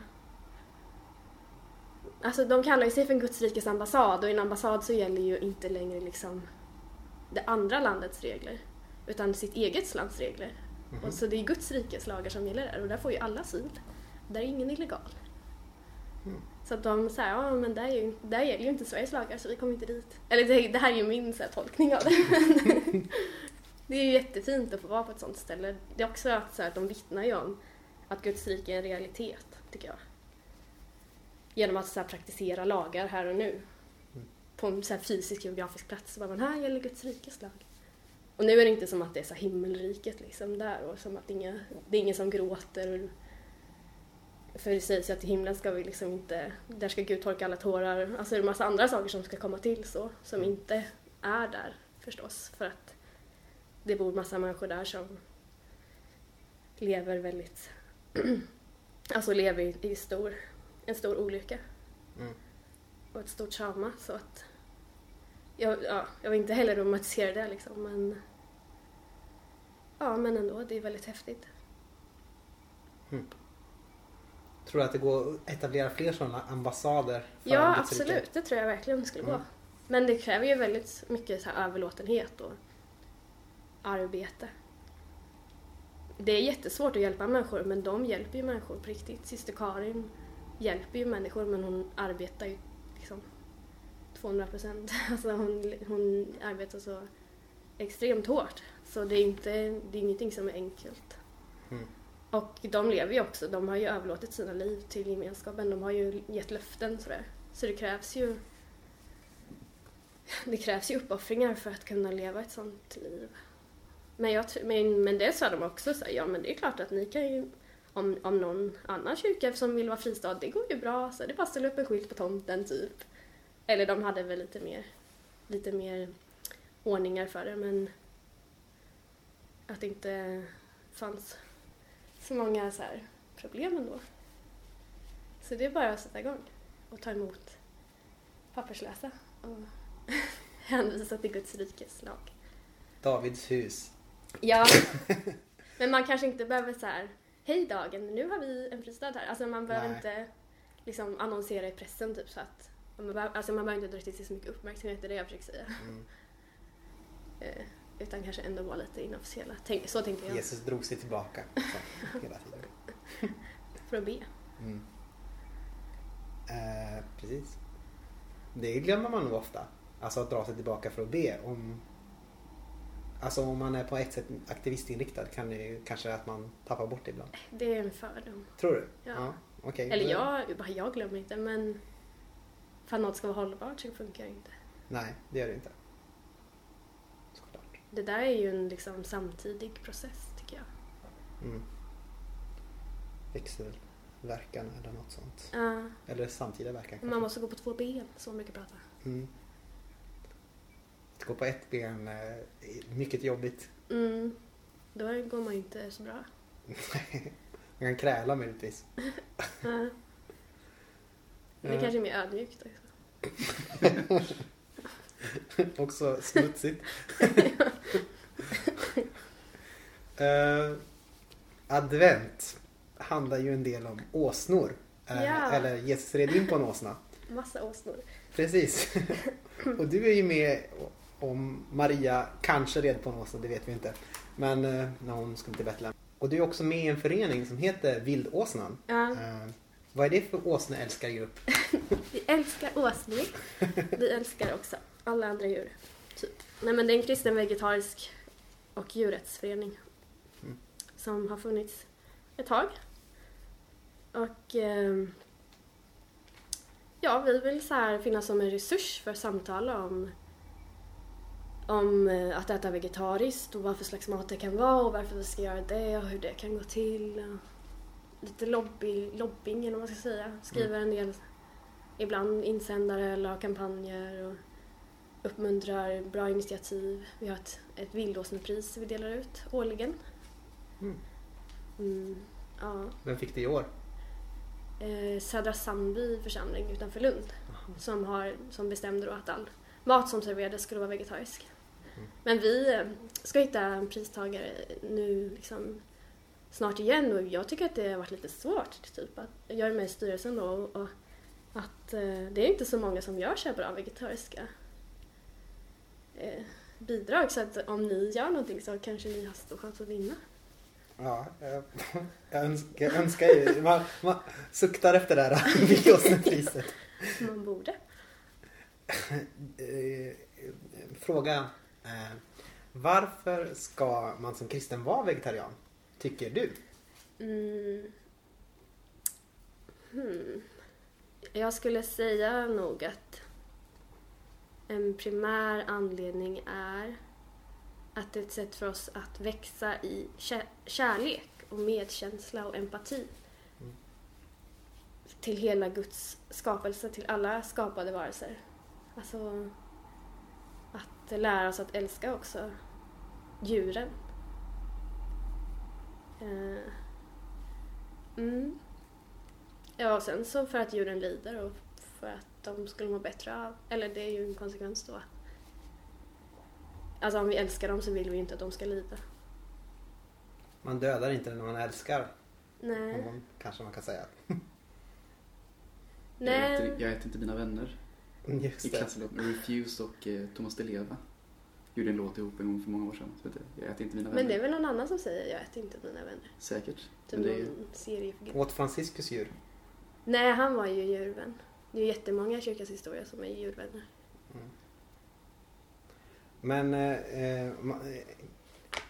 Alltså de kallar ju sig för en Guds rikes ambassad och i en ambassad så gäller ju inte längre liksom det andra landets regler utan sitt eget lands regler. Mhm. Och så det är Guds rikes lagar som gäller där och där får ju alla asyl. Där är ingen illegal. Mm. Så att de säger, ja men där, är ju, där gäller ju inte Sveriges lagar så vi kommer inte dit. Eller det, det här är ju min så här, tolkning av det. det är ju jättefint att få vara på ett sånt ställe. Det är också att, så här, att de vittnar ju om att Guds rike är en realitet, tycker jag. Genom att så här, praktisera lagar här och nu. Mm. På en så här, fysisk geografisk plats. Så bara, men här gäller Guds rikes lag. Och nu är det inte som att det är så himmelriket liksom där och som att inga, det är ingen som gråter. För det sägs ju att i himlen ska vi liksom inte, där ska Gud torka alla tårar. Alltså det är en massa andra saker som ska komma till så, som inte är där förstås. För att det bor massa människor där som lever väldigt, alltså lever i, i stor, en stor olycka. Mm. Och ett stort trauma så att jag, ja, jag vill inte heller romantisera det liksom men ja men ändå, det är väldigt häftigt. Tror du att det går att etablera fler sådana ambassader? för Ja, absolut. Det tror jag verkligen det skulle Mm. gå. Men det kräver ju väldigt mycket så här överlåtenhet och arbete. Det är jättesvårt att hjälpa människor, men de hjälper ju människor på riktigt. Syster Karin hjälper ju människor, men hon arbetar ju liksom 200 procent. Alltså hon, hon arbetar så extremt hårt. Så det är, inte, det är ingenting som är enkelt. Mm. Och de lever ju också, de har ju överlåtit sina liv till gemenskapen, de har ju gett löften sådär. Så det krävs ju det krävs ju uppoffringar för att kunna leva ett sånt liv. Men, jag, men, men det sa de också, så här, ja men det är klart att ni kan ju om, om någon annan kyrka som vill vara fristad, det går ju bra, så det är bara att ställa upp en skylt på tomten typ. Eller de hade väl lite mer, lite mer ordningar för det men att det inte fanns så många så här problem ändå. Så det är bara att sätta igång och ta emot papperslösa och hänvisa till Guds rikes lag. Davids hus. Ja, men man kanske inte behöver så här, hej dagen, nu har vi en fristad här. Alltså man behöver Nej. inte liksom annonsera i pressen typ så att man behöver, alltså man behöver inte till sig så mycket uppmärksamhet, det är det jag försöker säga. Mm. Eh, utan kanske ändå vara lite inofficiella. Tänk, så tänker jag. Jesus drog sig tillbaka så, hela tiden. För att be. Mm. Eh, precis. Det glömmer man nog ofta. Alltså att dra sig tillbaka för att be. Om, alltså om man är på ett sätt aktivistinriktad kan det ju kanske att man tappar bort det ibland. Det är en fördom. Tror du? Ja. okej. Eller Då- jag, jag glömmer inte men för att något ska vara hållbart så funkar det inte. Nej, det gör det inte. Såklart. Det där är ju en liksom samtidig process tycker jag. Mm. Växelverkan eller något sånt. Ja, Eller samtida verkan kanske. man måste gå på två ben, så man brukar prata. Mm. Att gå på ett ben eh, är mycket jobbigt. Mm. Då går man ju inte så bra. Man kan kräla möjligtvis. Ja. Det Ja. kanske är mer ödmjukt också. Också smutsigt. Eh, advent handlar ju en del om åsnor. Eh, Ja. Eller Jesus red in på en åsna. Massa åsnor. Precis. Och du är ju med om Maria kanske red på en åsna, det vet vi inte. Men eh, när hon skulle till Betlehem. Och du är också med i en förening som heter Vildåsnan. Ja. Eh, vad är det för åsneälskargrupp? Vi älskar åsnor. Vi älskar också alla andra djur. Typ. Nej men det är en kristen vegetarisk och djurrättsförening. Mm. Som har funnits ett tag. Och ehm, ja, vi vill så här finnas som en resurs för att samtala om om eh, att äta vegetariskt och vad för slags mat det kan vara och varför vi ska göra det och hur det kan gå till. Lite lobby, lobbying eller vad man ska säga. Skriver en del ibland insändare eller har kampanjer. Och uppmuntrar bra initiativ. Vi har ett, ett vildåsnepris vi delar ut årligen. Mm. Mm, ja. Vem fick det i år? Eh, Södra Sandby församling utanför Lund som, har, som bestämde då att all mat som serverades skulle vara vegetarisk. Men vi eh, ska hitta en pristagare nu liksom snart igen och jag tycker att det har varit lite svårt. Typ, att jag är med i styrelsen då och, och att eh, det är inte så många som gör så här bra vegetariska eh, bidrag så att om ni gör någonting så kanske ni har stor chans att vinna. Ja, eh, jag önskar, jag önskar ju. Man, man suktar efter det här Vildåsnepriset. Man borde. Eh, Fråga. Eh, Varför ska man som kristen vara vegetarian? Tycker du? Mm. Hmm. Jag skulle säga nog att en primär anledning är att det är ett sätt för oss att växa i kä- kärlek och medkänsla och empati. Mm. Till hela Guds skapelse, till alla skapade varelser. Alltså att lära oss att älska också djuren. Eh, Mm. Ja, och sen så för att djuren lider och för att de skulle må bättre av, eller det är ju en konsekvens då. Alltså om vi älskar dem så vill vi inte att de ska lida. Man dödar inte när man älskar. Nej. man- Kanske man kan säga. Jag Nej. äter, jag äter inte dina vänner. I Just det. klasslåt med Refuse och eh, Thomas Di Leva. Gjorde en låt ihop en gång för många år sedan. Så vet jag, jag äter inte mina vänner. Men det är väl någon annan som säger jag äter inte mina vänner. Säkert. Typ Men det är ju... någon seriefigur. Åt Franciscus djur. Nej, han var ju djurvän. Det är ju jättemånga i kyrkans historia som är djurvänner. Men eh, eh, eh,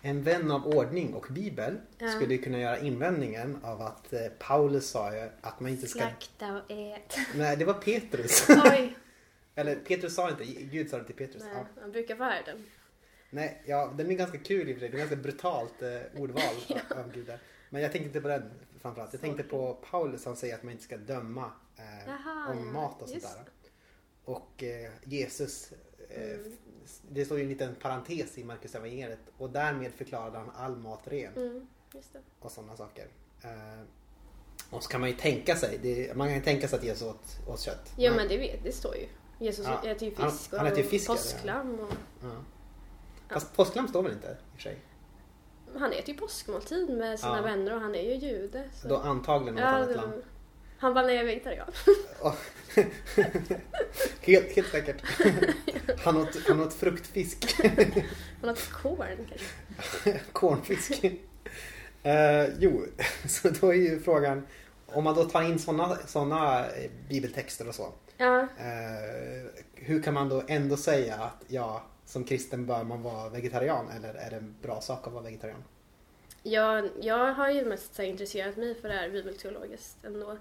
en vän av ordning och bibel Ja. skulle kunna göra invändningen av att eh, Paulus sa ju att man inte ska... Slakta och ät. Nej, det var Petrus. Oj! Eller Petrus sa inte, Gud sa det till Petrus. Nej, Ja. han brukar vara den. Nej, ja, den är ganska kul i och för sig. Det är ganska brutalt eh, ordval av- av Gud där. Men jag tänkte inte på den framförallt. Jag tänkte på Paulus, han säger att man inte ska döma eh, Jaha, om ja, mat och sånt just där. Och eh, Jesus, eh, Mm. det står ju en liten parentes i Markus evangeliet och därmed förklarade han all mat ren Mm, just det. och sådana saker. Eh, och så kan man ju tänka sig, det, man kan ju tänka sig att Jesus åt, åt kött. Ja Men- men det vet, det står ju. Jesus Ja, äter ju han- fisk han äter ju och fisk, ja. påsklamm och... ja. Fast påsklamm står väl inte i och för sig? Han äter ju påskmåltid med sina Ja. vänner och han är ju jude. Så. Då antagligen något ja, annat land. var... Han bara, nej jag är vegetarian. Oh. helt, helt säkert. Han åt, han åt fruktfisk. Han åt korn kanske. Kornfisk. Eh, jo, så då är ju frågan om man då tar in sådana såna bibeltexter och så. Ja, eh, hur kan man då ändå säga att ja, som kristen bör man vara vegetarian eller är det en bra sak att vara vegetarian? jag, jag har ju mest intresserat mig för det här bibelteologiskt ändå.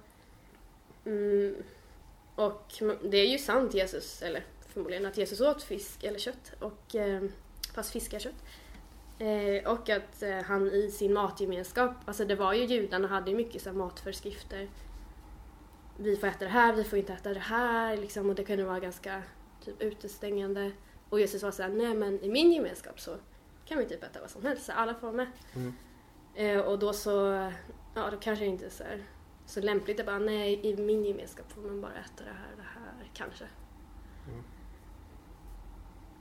Mm. Och det är ju sant Jesus, eller förmodligen att Jesus åt fisk eller kött, och, eh, fast fiskakött. Eh, och att eh, han i sin matgemenskap, alltså det var ju judarna hade ju mycket så här, matföreskrifter. Vi får äta det här, vi får inte äta det här liksom, och det kunde vara ganska typ utestängande. Och Jesus var såhär, nej men i min gemenskap så kan vi typ äta vad som helst, så alla får vara med. Mm. Eh, och då så, ja då kanske det inte är så, här, så lämpligt att bara, nej i min gemenskap får man bara äta det här, det här, kanske. Mm.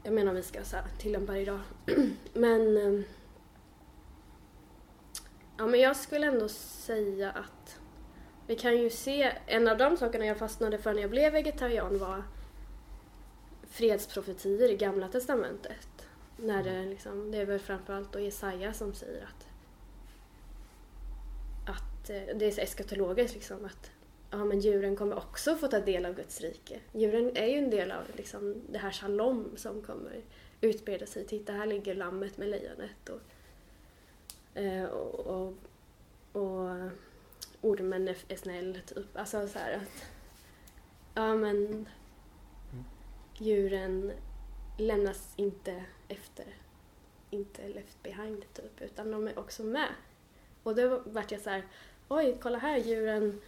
Jag menar om vi ska så här, tillämpa det idag. men, eh, ja men jag skulle ändå säga att vi kan ju se, en av de sakerna jag fastnade för när jag blev vegetarian var fredsprofetier i Gamla Testamentet. När det, liksom, det är väl framförallt då Jesaja som säger att, att eh, det är så eskatologiskt liksom att ja, men djuren kommer också få ta del av Guds rike. Djuren är ju en del av liksom, det här shalom som kommer utbreda sig. Titta, här ligger lammet med lejonet och, eh, och, och, och ormen är, är snäll, typ. Alltså så här att ja, men djuren lämnas inte efter, inte left behind typ, utan de är också med. Och då vart jag så här, oj, kolla här, djuren,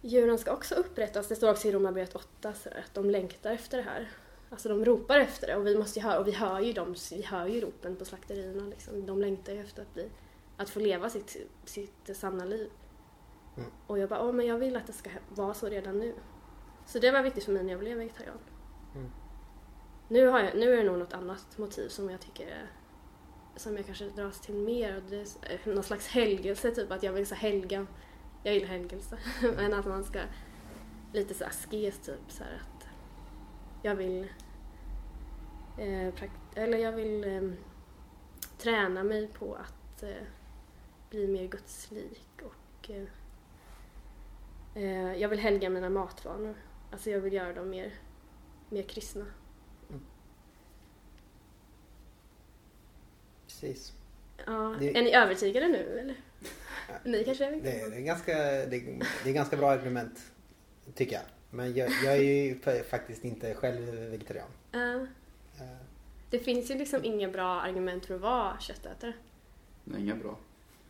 djuren ska också upprättas. Det står också i Romarbrevet 8 så att de längtar efter det här. Alltså de ropar efter det och vi måste ju höra, och vi hör ju dem, vi hör ju ropen på slakterierna liksom. De längtar ju efter att bli, att få leva sitt, sitt sanna liv. Mm. Och jag bara, åh men jag vill att det ska vara så redan nu. Så det var viktigt för mig när jag blev vegetarian. Mm. Nu, har jag, nu är det nog något annat motiv som jag tycker är, som jag kanske dras till mer. Och det är någon slags helgelse, typ att jag vill så helga, jag gillar helgelse, men att man ska lite så askes typ så här att jag vill eh, prakt- eller jag vill eh, träna mig på att eh, bli mer gudslik och eh, eh, jag vill helga mina matvanor. Alltså jag vill göra dem mer, mer kristna. Precis. Ja, Det- Är ni övertygade nu eller? Ni kanske är Det, vegetarianer? det, är ganska, det, det är ganska bra argument, tycker jag. Men jag, jag är ju fa- faktiskt inte själv vegetarian. Ja. Eh, det finns ju liksom inga bra argument för att vara köttätare. Nej, inga bra.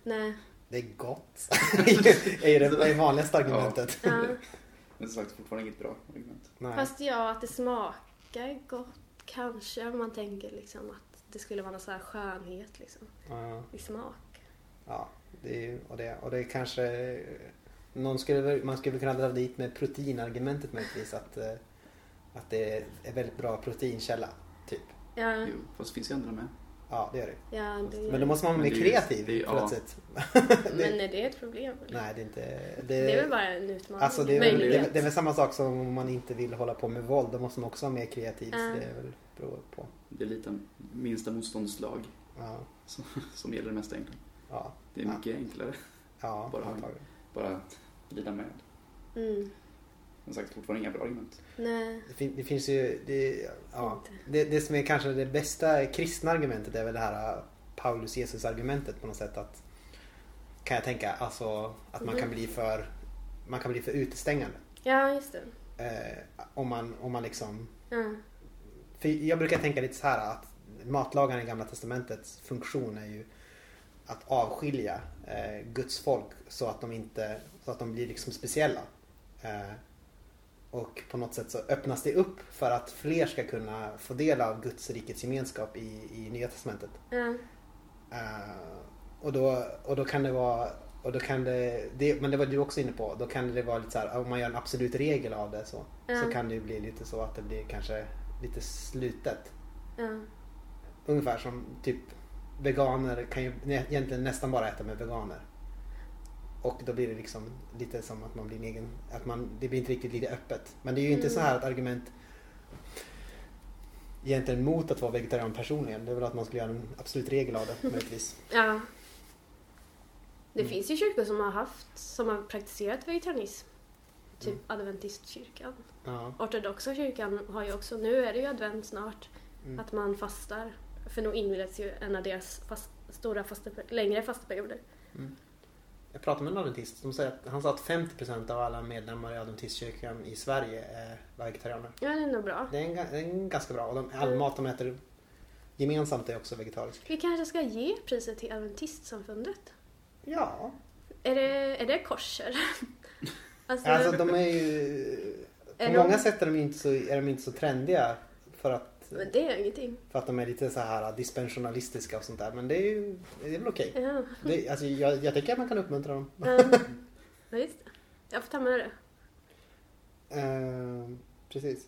Nej. Det är gott. är ju det, det vanligaste argumentet. Ja. Men som sagt, fortfarande inget bra argument. Nej. Fast ja, att det smakar gott kanske om man tänker liksom att det skulle vara någon så här skönhet liksom Ja, i smak. ja, det är, ju- och, det, och det kanske... Någon skulle, man skulle kunna dra dit med proteinargumentet möjligtvis. Att, eh, att det är en väldigt bra proteinkälla. Typ. Ja, Jo, fast det finns ju andra med. Ja, det gör det. ja det, Men då måste man vara mer det kreativ det är- ja. plötsligt. Men är det ett problem? Eller? Nej, det är inte... Det är väl bara en utmaning? Alltså det är, väl, det, det är väl samma sak som om man inte vill hålla på med våld. Då måste man också vara mer kreativ. Så Ja. det är väl beror på. Det är lite minsta motståndslag Ja, som, som gäller det mesta egentligen. ja, Det är Ja. mycket enklare. ja Bara- antagligen. Bara lida med. Mm. Som sagt, fortfarande inga bra argument. Nej, Det, fin, det finns ju... Det, ja, det, det som är kanske det bästa kristna argumentet är väl det här uh, Paulus Jesus argumentet på något sätt. att Kan jag tänka. Alltså att man Mhm. kan bli för man kan bli för utestängande. Ja, just det. Eh, om, man, om man liksom Ja. För jag brukar tänka lite så här att matlagaren i Gamla Testamentets funktion är ju att avskilja eh, Guds folk så att de inte så att de blir liksom speciella. Eh, och på något sätt så öppnas det upp för att fler ska kunna få del av Guds rikets gemenskap i, i Nya Testamentet. Ja. Eh, och, då, och då kan det vara och då kan det, det, men det var du också inne på, då kan det vara lite så här, om man gör en absolut regel av det så, Ja. så kan det ju bli lite så att det blir kanske lite slutet. Ja. Ungefär som typ veganer kan ju egentligen nästan bara äta med veganer. Och då blir det liksom lite som att man blir en egen, att man, det blir inte riktigt lika öppet. Men det är ju inte Mm. så här ett argument egentligen mot att vara vegetarian personligen. Det är väl att man skulle göra en absolut regel av det möjligtvis. ja. Det Mm. finns ju kyrkor som har haft, som har praktiserat vegetarianism. Typ Mm. adventistkyrkan. Ja. Ortodoxa kyrkan har ju också, nu är det ju advent snart, Mm. att man fastar. För nu inleds ju en av deras fast, stora faste, längre fasteperioder. Jag pratade med en adventist. De säger att, han sa att 50% av alla medlemmar i adventistkyrkan i Sverige är vegetarianer. Ja, det är nog bra. Det är, en, det är en ganska bra. Och de, all Mm. mat de äter gemensamt är också vegetarisk. Vi kanske ska ge priset till Adventistsamfundet? Ja. Är det, är det korser? alltså, Alltså de är ju... På Är många de- sätt är de inte så, är de inte så trendiga. För att, men det är ingenting. för att de är lite så här dispensionalistiska och sånt där. Men det är ju det är väl okej. Ja, Det- Alltså, jag, jag tycker att man kan uppmuntra dem. ja. ja just det. Jag får ta med det. Eh, precis.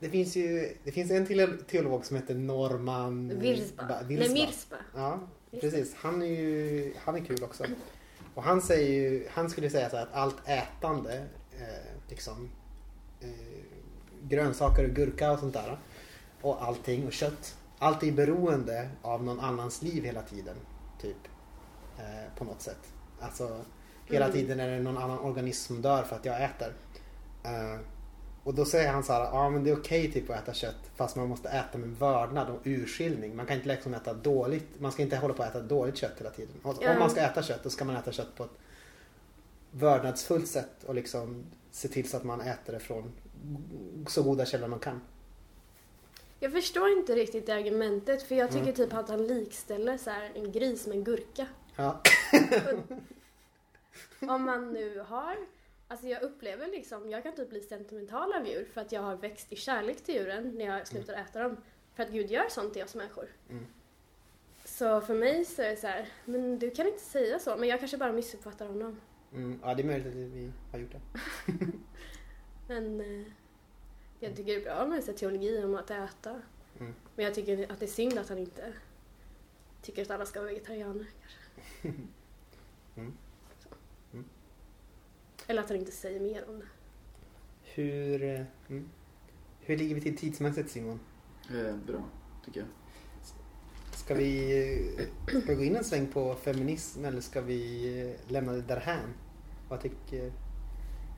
Det finns ju det finns en till teolog som heter Norman Virsba. Ba- Nej, Mirsba. Ja, precis. Han är ju han är kul också. Och han säger ju, han skulle säga så här att allt ätande, eh, liksom eh, grönsaker och gurka och sånt där och allting och kött. Allt är beroende av någon annans liv hela tiden. Typ. Eh, på något sätt. Alltså hela Mm. tiden är det någon annan organism som dör för att jag äter. Eh, och då säger han så här, ja men det är okej typ att äta kött fast man måste äta med vördnad och urskiljning. Man kan inte liksom äta dåligt, man ska inte hålla på att äta dåligt kött hela tiden. Ja. Om man ska äta kött då ska man äta kött på ett vördnadsfullt sätt och liksom se till så att man äter det från så goda källor man kan. Jag förstår inte riktigt det argumentet för jag tycker Mm. typ att han likställer så här en gris med en gurka. Ja. Om man nu har Alltså jag upplever liksom, jag kan typ bli sentimental av djur för att jag har växt i kärlek till djuren när jag slutar äta dem. För att Gud gör sånt till oss människor. Mm. Så för mig så är det så här, men du kan inte säga så, men jag kanske bara missuppfattar honom. Mm, ja, det är möjligt att vi har gjort det. Men eh, jag tycker det är bra med så teologi om att äta. Mm. Men jag tycker att det är synd att han inte tycker att alla ska vara vegetarianer. Kanske. Mm. Mm. Eller att han inte säger mer om det. Hur, eh, mm. Hur ligger vi till tidsmässigt Simon? Eh, bra, tycker jag. Ska vi, ska vi gå in en sväng på feminism eller ska vi eh, lämna det därhän? Vad tycker...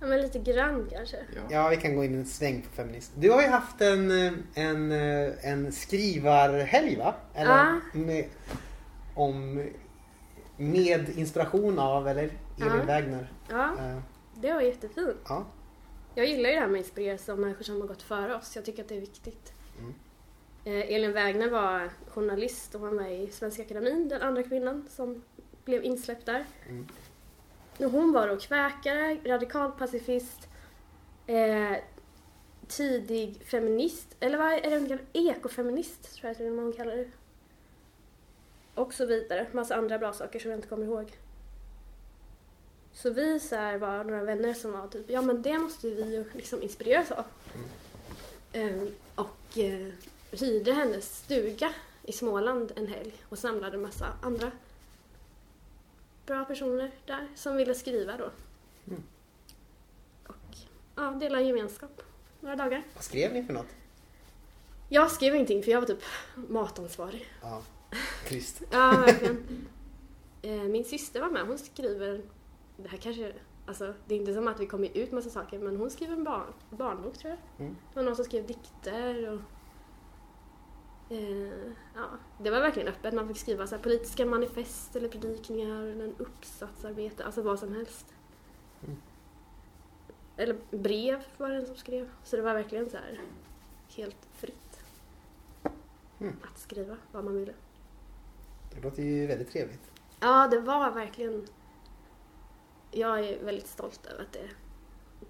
Ja, men lite grann kanske. Ja. Ja, vi kan gå in en sväng på feminism. Du har ju haft en, eh, en, eh, en skrivarhelg va? Eller Ja. med, om, med inspiration av, eller? Elin Ja. Wägner. Ja, Eh, det var jättefint. Ja. Jag gillar ju det här med att inspireras av människor som har gått före oss. Jag tycker att det är viktigt. Mm. Eh, Elin Wägner var journalist och var med i Svenska Akademin, den andra kvinnan som blev insläppt där. Mm. Hon var då kväkare, radikal pacifist, eh, tidig feminist, eller vad är det hon kallar Ekofeminist tror jag att hon kallar det. Och så vidare. Massa andra bra saker som jag inte kommer ihåg. Så vi så här var några vänner som var typ, ja men det måste vi ju liksom inspireras av. Eh, och eh, hyrde hennes stuga i Småland en helg och samlade massa andra bra personer där som ville skriva då. Mm. Och ja, dela gemenskap några dagar. Vad skrev ni för något? Jag skrev ingenting för jag var typ matansvarig. Ja, Krist. Ja, verkligen. Eh, Min syster var med. Hon skriver... Det här kanske... Alltså, det är inte som att vi kommer ut massa saker, men hon skriver en barn, barnbok tror jag. Mm. Det var någon som skrev dikter och... Eh, ja, det var verkligen öppet. Man fick skriva så här, politiska manifest eller predikningar eller en uppsatsarbete, alltså vad som helst. Mm. Eller brev var det en som skrev. Så det var verkligen så här helt fritt. Mm. Att skriva vad man ville. Det låter ju väldigt trevligt. Ja, det var verkligen... Jag är väldigt stolt över att det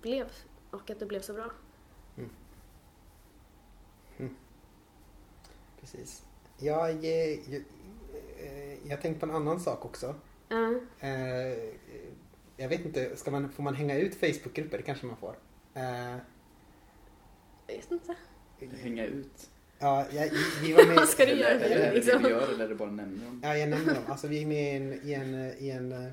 blev och att det blev så bra. Precis. Jag, eh, jag, eh, jag tänkte på en annan sak också. Eh, jag vet inte, ska man, får man hänga ut Facebookgrupper? Det kanske man får. Jag vet inte. Hänga ut. ja, jag, vi var med... Vad ska du göra Eller, med eller det liksom? vi gör eller är det bara nämner dem? Ja, jag nämner dem. Alltså vi är med i en, i en, i en,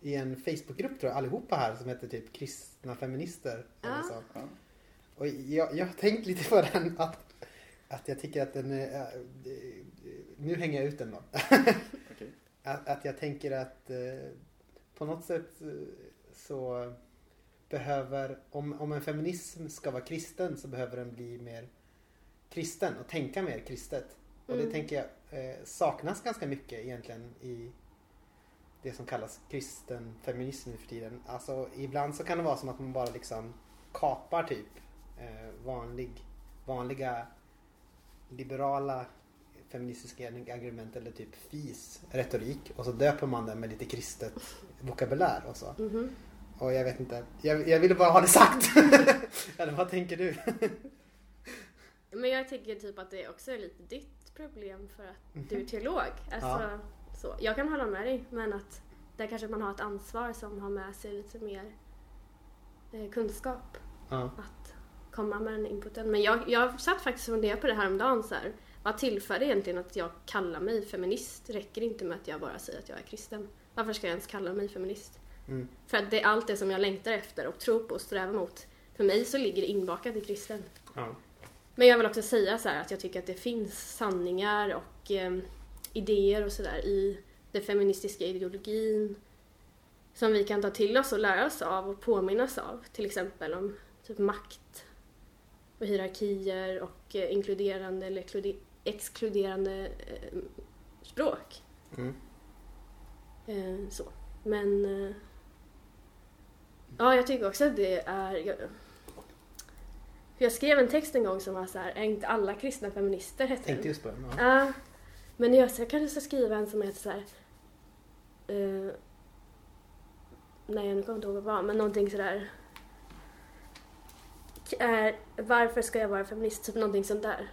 i en Facebookgrupp tror jag, allihopa här som heter typ kristna feminister. Eller Ja. så. Ja. Och jag, jag har tänkt lite på den att, att jag tycker att den är, äh, nu hänger jag ut den då. Okej. Att, att jag tänker att eh, på något sätt eh, så behöver, om, om en feminism ska vara kristen så behöver den bli mer kristen och tänka mer kristet. Och det Mm. tänker jag eh, saknas ganska mycket egentligen i det som kallas kristen feminism nu för tiden. Alltså ibland så kan det vara som att man bara liksom kapar typ eh, vanlig, vanliga liberala feministiska argument eller typ FIS retorik och så döper man den med lite kristet vokabulär och så. Mhm. Och jag vet inte, jag, jag ville bara ha det sagt. eller vad tänker du? Men jag tycker typ att det också är lite ditt problem för att du är teolog. Alltså, Ja. så. Jag kan hålla med dig, men att där kanske man har ett ansvar som har med sig lite mer eh, kunskap Ja. att komma med den inputen. Men jag, jag satt faktiskt och funderade på det här om dagen så här. Vad tillför det egentligen att jag kallar mig feminist? Räcker det inte med att jag bara säger att jag är kristen? Varför ska jag ens kalla mig feminist? Mm. För att det är allt det som jag längtar efter och tror på och strävar mot. För mig så ligger det inbakat i kristen. Ja. Men jag vill också säga så här att jag tycker att det finns sanningar och eh, idéer och sådär i den feministiska ideologin som vi kan ta till oss och lära oss av och påminnas av. Till exempel om typ makt och hierarkier och eh, inkluderande eller exkluderande eh, språk. Mm. Eh, så. Men ja, jag tycker också att det är... Jag, jag skrev en text en gång som var så här, är inte alla kristna feminister? Hette Tänkte just på den. Ja. Ja, men jag, så jag kanske ska skriva en som heter så här. eh, nej nu kommer jag inte ihåg vad det var, men någonting sådär. Är, varför ska jag vara feminist? Typ någonting sånt där.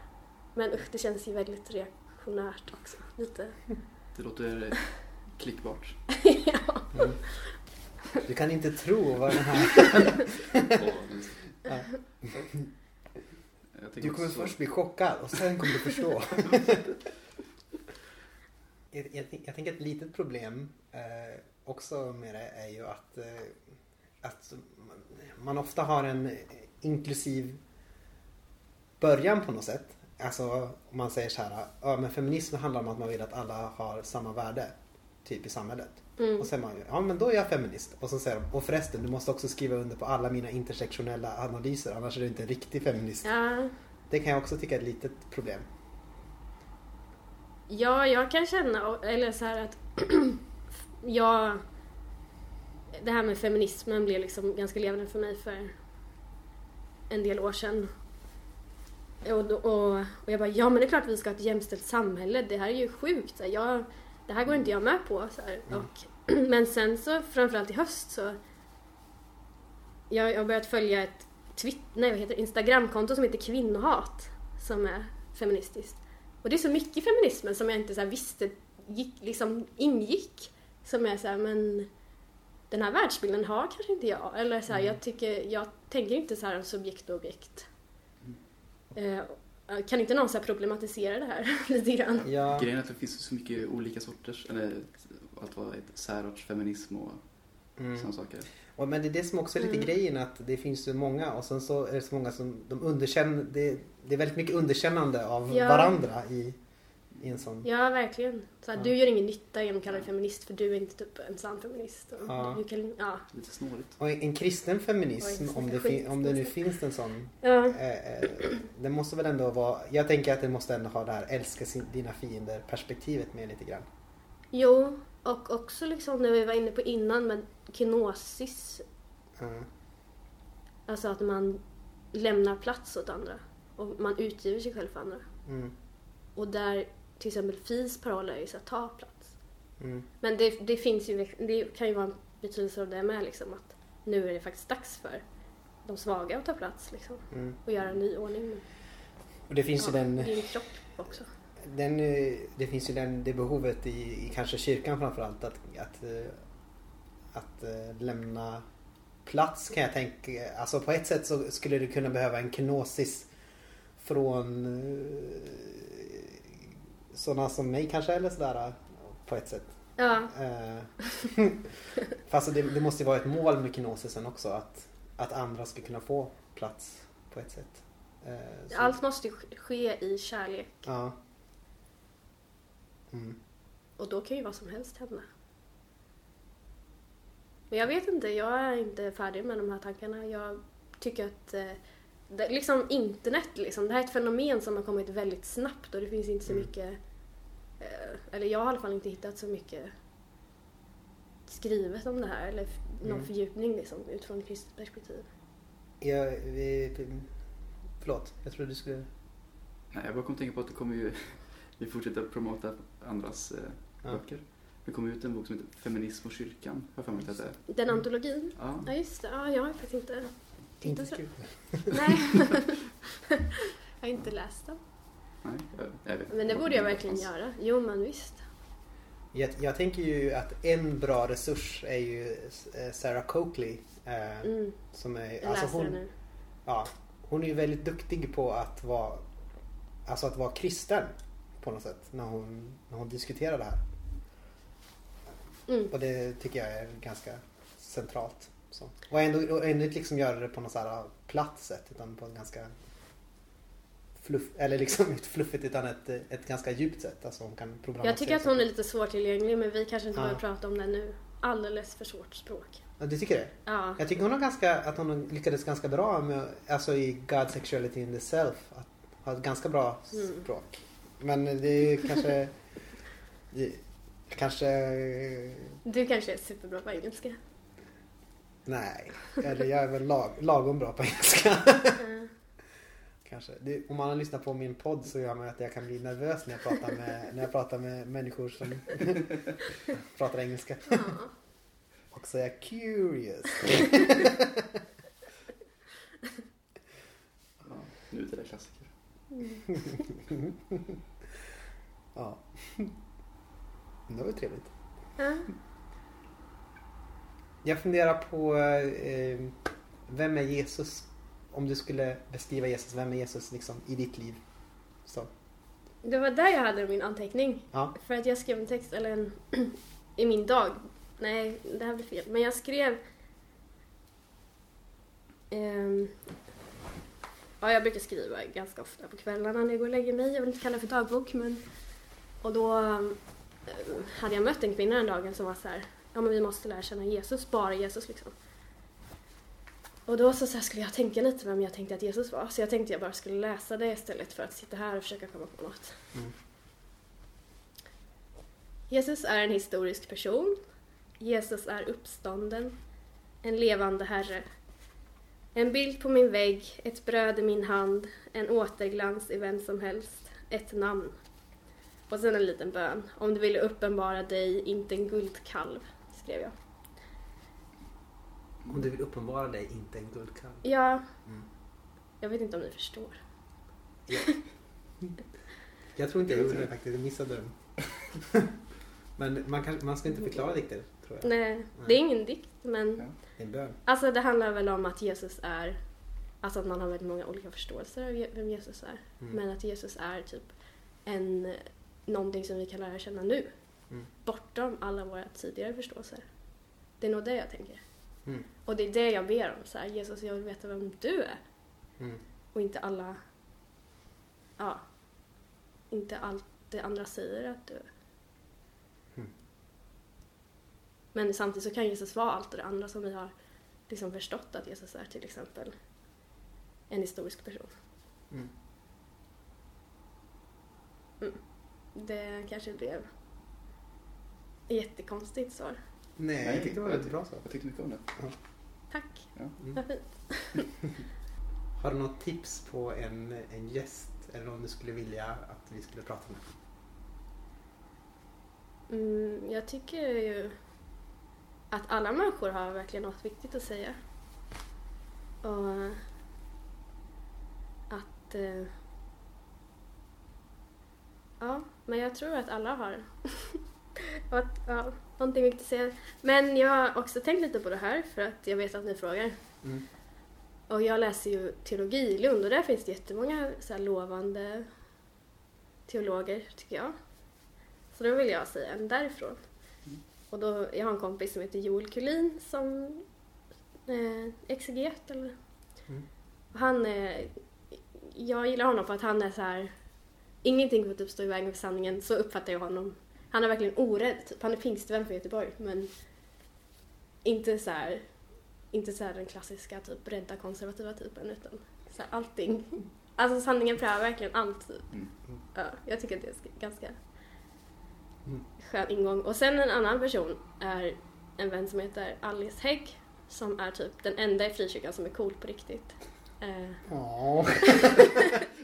Men usch, det känns ju väldigt reaktionärt också. Lite. Det låter klickbart. ja. Mm. Du kan inte tro vad den här... Ja. Du kommer också- först bli chockad och sen kommer du förstå. jag, jag, jag tänker ett litet problem eh, också med det är ju att, eh, att man ofta har en inklusiv början på något sätt. Alltså om man säger så här, ja men feminism handlar om att man vill att alla har samma värde typ i samhället. Mm. Och sen man ja men då är jag feminist. Och så säger de, och förresten du måste också skriva under på alla mina intersektionella analyser annars är du inte en riktig feminist. Ja. Det kan jag också tycka är ett litet problem. Ja, jag kan känna, eller så här att jag... Det här med feminismen blev liksom ganska levande för mig för en del år sedan. Och, och, och jag bara, ja men det är klart vi ska ha ett jämställt samhälle, det här är ju sjukt. Jag, det här går inte jag med på. Så. Mm. Och, men sen så, framförallt i höst så... Jag, jag har börjat följa ett Twitter, nej, vad heter Instagramkonto som heter Kvinnohat. Som är feministiskt. Och det är så mycket i feminismen som jag inte så här visste gick, liksom ingick. Som är så här, men den här världsbilden har kanske inte jag. Eller så här, Mm. jag, tycker, jag tänker inte så här om subjekt och objekt. Eh, kan inte någon så här problematisera det här lite grann? Ja, Grejen är att det finns så mycket olika sorters, eller allt vad särartsfeminism och mm. sådana saker. och, men det är det som också är lite Mm. grejen att det finns så många och sen så är det så många som de underkänner. Det, det är väldigt mycket underkännande av Ja. varandra i, i en sån. Ja, verkligen. Så här, Ja. Du gör ingen nytta genom att kalla dig feminist för du är inte typ en sann feminist. Och Ja. Du kan, ja. Lite snårigt. Och en, en kristen feminism, Oj, om det, skit. fin- om det nu finns en sån. Ja. Eh, eh, det måste väl ändå vara, jag tänker att det måste ändå ha det här älska sin, dina fiender perspektivet med lite grann. Jo, och också liksom det vi var inne på innan med kenosis. Mm. Alltså att man lämnar plats åt andra. Och man utgiver sig själv för andra. Mm. Och där till exempel FIs paroll är ju så att ta plats. Mm. Men det, det finns ju, det kan ju vara en betydelse av det med liksom att nu är det faktiskt dags för de svaga att ta plats liksom. Mm. Och göra en ny ordning. Och det finns ja, ju den, en kropp också. den, eh, det finns ju den, det behovet i, i kanske kyrkan framförallt att, att, eh, att eh, lämna plats kan jag tänka. Alltså på ett sätt så skulle det kunna behöva en kenosis från sådana som mig kanske eller sådär på ett sätt. Ja, Eh, Fast det, det måste ju vara ett mål med kinosisen också att, att andra ska kunna få plats på ett sätt. Eh, så- allt måste ske i kärlek. Ja. Mm. Och då kan ju vad som helst hända. Men jag vet inte, jag är inte färdig med de här tankarna. Jag tycker att eh, det, liksom internet, liksom, det här är ett fenomen som har kommit väldigt snabbt och det finns inte så Mm. mycket, eh, eller jag har i alla fall inte hittat så mycket skrivet om det här eller någon Mm. fördjupning liksom, utifrån ett kristet perspektiv. Jag, vi, förlåt, jag trodde du skulle... Nej, jag bara kom att tänka på att det kommer ju, vi fortsätter att promota andras eh, Ja. böcker. Det kommer ut en bok som heter Feminism och kyrkan, har jag för mig att det är. Den antologin, Ja, ja just det, ja, jag har faktiskt inte Inte så. Nej, jag har inte läst den. nej, jag, jag vet Men det borde jag verkligen göra. Jo men visst. Jag, jag tänker ju att en bra resurs är ju eh, Sarah Coakley. Eh, Mm, som är, jag läser hon, nu. Ja, hon är ju väldigt duktig på att vara, alltså att vara kristen på något sätt när hon, när hon diskuterar det här. Mm. Och det tycker jag är ganska centralt. Så. Och ändå, och ändå inte liksom göra det på något så här platt sätt utan på ett ganska fluff, eller liksom inte fluffigt utan ett, ett ganska djupt sätt. Alltså hon kan Jag tycker att hon är lite svårtillgänglig men vi kanske inte Ja. behöver prata om det nu. Alldeles för svårt språk. Ja, du tycker det? Ja. Jag tycker hon har ganska, att hon lyckades ganska bra med, alltså i God Sexuality in the Self, att ha ett ganska bra Mm. språk. Men det är kanske, kanske, Du kanske är superbra på engelska. Nej, eller jag är väl lag, lagom bra på engelska. Ja. Kanske. Det, om man har lyssnat på min podd så gör man att jag kan bli nervös när jag pratar med, när jag pratar med människor som pratar engelska. Ja. Och säga curious. Ja, nu är det klassiker. Ja. Det var ju trevligt. Ja. Jag funderar på eh, vem är Jesus? Om du skulle beskriva Jesus, vem är Jesus liksom i ditt liv? Så. Det var där jag hade min anteckning. Ja. För att jag skrev en text, eller en, i min dag. Nej, det här blir fel. Men jag skrev... ehm, ja, jag brukar skriva ganska ofta på kvällarna när jag går och lägger mig. Jag vill inte kalla det för dagbok, men... Och då eh, hade jag mött en kvinna den dagen som var så här, ja men vi måste lära känna Jesus, bara Jesus liksom. Och då så, så skulle jag tänka lite vem jag tänkte att Jesus var. Så jag tänkte jag bara skulle läsa det istället för att sitta här och försöka komma på något. Mm. Jesus är en historisk person. Jesus är uppstånden. En levande Herre. En bild på min vägg, ett bröd i min hand, en återglans i vem som helst, ett namn. Och sen en liten bön. Om du ville uppenbara dig, inte en guldkalv, skrev jag. Om du vill uppenbara dig, inte en guldkalv. Ja, Mm. jag vet inte om ni förstår. Ja. Jag tror inte jag gjorde det faktiskt, jag missade den. Men man, kan, man ska inte förklara dikter, tror jag. Nej, det är ingen dikt, men Ja. Det är en bön. Alltså det handlar väl om att Jesus är, alltså att man har väldigt många olika förståelser av vem Jesus är. Mm. Men att Jesus är typ en, någonting som vi kan lära känna nu. Mm. Bortom alla våra tidigare förståelser. Det är nog det jag tänker. Mm. Och det är det jag ber om. Så här, Jesus, jag vill veta vem du är. Mm. Och inte alla, ja, inte allt det andra säger att du är. Mm. Men samtidigt så kan Jesus vara allt det andra som vi har liksom förstått att Jesus är, till exempel en historisk person. Mm. Det kanske blev jättekonstigt svar. Nej, jag tyckte det var väldigt bra så. Jag tyckte mycket om det. Tack, Ja. Mm. vad fint. Har du något tips på en, en gäst eller någon du skulle vilja att vi skulle prata med? Mm, jag tycker ju att alla människor har verkligen något viktigt att säga. Och att... Eh, ja, men jag tror att alla har att, ja, någonting viktigt att säga. Men jag har också tänkt lite på det här för att jag vet att ni frågar. Mm. Och jag läser ju teologi i Lund och där finns det jättemånga så här lovande teologer, tycker jag. Så då vill jag säga en därifrån. Och då, jag har en kompis som heter Joel Kulin som eh, exeget eller... Mm. Och han är... Jag gillar honom för att han är så här... Ingenting får typ stå i vägen för sanningen, så uppfattar jag honom. Han är verkligen orädd, typ. Han är pingstvän från Göteborg, men inte så här... Inte så här den klassiska typ rädda konservativa typen, utan så här allting. Alltså sanningen prövar verkligen allt. Typ. Mm. Ja, jag tycker att det är sk- ganska Mm. skön ingång. Och sen en annan person är en vän som heter Alice Hägg som är typ den enda i frikyrkan som är cool på riktigt. Eh, Åh.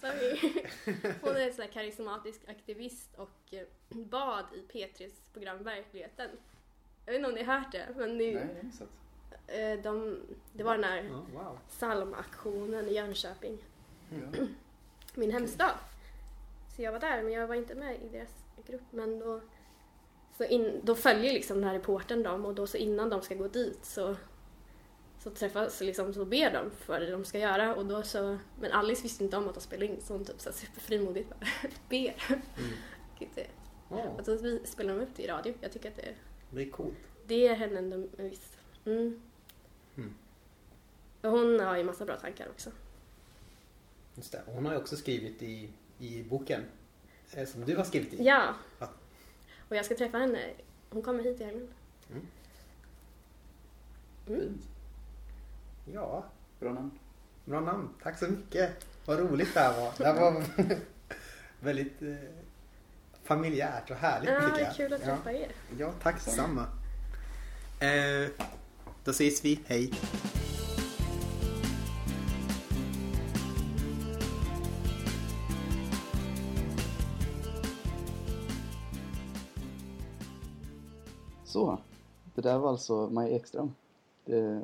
sorry. Hon är en sån här karismatisk aktivist och eh, bad i P3s program Verkligheten. Jag vet inte om ni har hört det, men ni, Nej, eh, de, det var den här Ja, wow. psalmaktionen i Jönköping, Ja. min hemstad. Så jag var där, men jag var inte med i deras grupp. Men då, så in, då följer liksom den här reportern dem och då så innan de ska gå dit så, så träffas liksom, så ber de för det de ska göra och då så, men Alice visste inte om att de spelade in så hon typ så här superfrimodigt bara ber. Mm. Gud, det- Åh, Och så spelar de upp det i radio. Jag tycker att det, det är coolt. det ger henne ändå en viss... Mm. Mm. Och hon har ju massa bra tankar också. Just det. Hon har ju också skrivit i, i boken eh, som du har skrivit i. Ja. Ja. Och jag ska träffa henne. Hon kommer hit i helgen. Mm. Mm. Ja, Bra namn. bra namn. Tack så mycket. Vad roligt det här var. Det här var väldigt eh, familjärt och härligt Ja, tycker jag. kul att ja. träffa er. Ja, tack samma. Eh, då ses vi. Hej. Så, det där var alltså Maja Ekström. Det,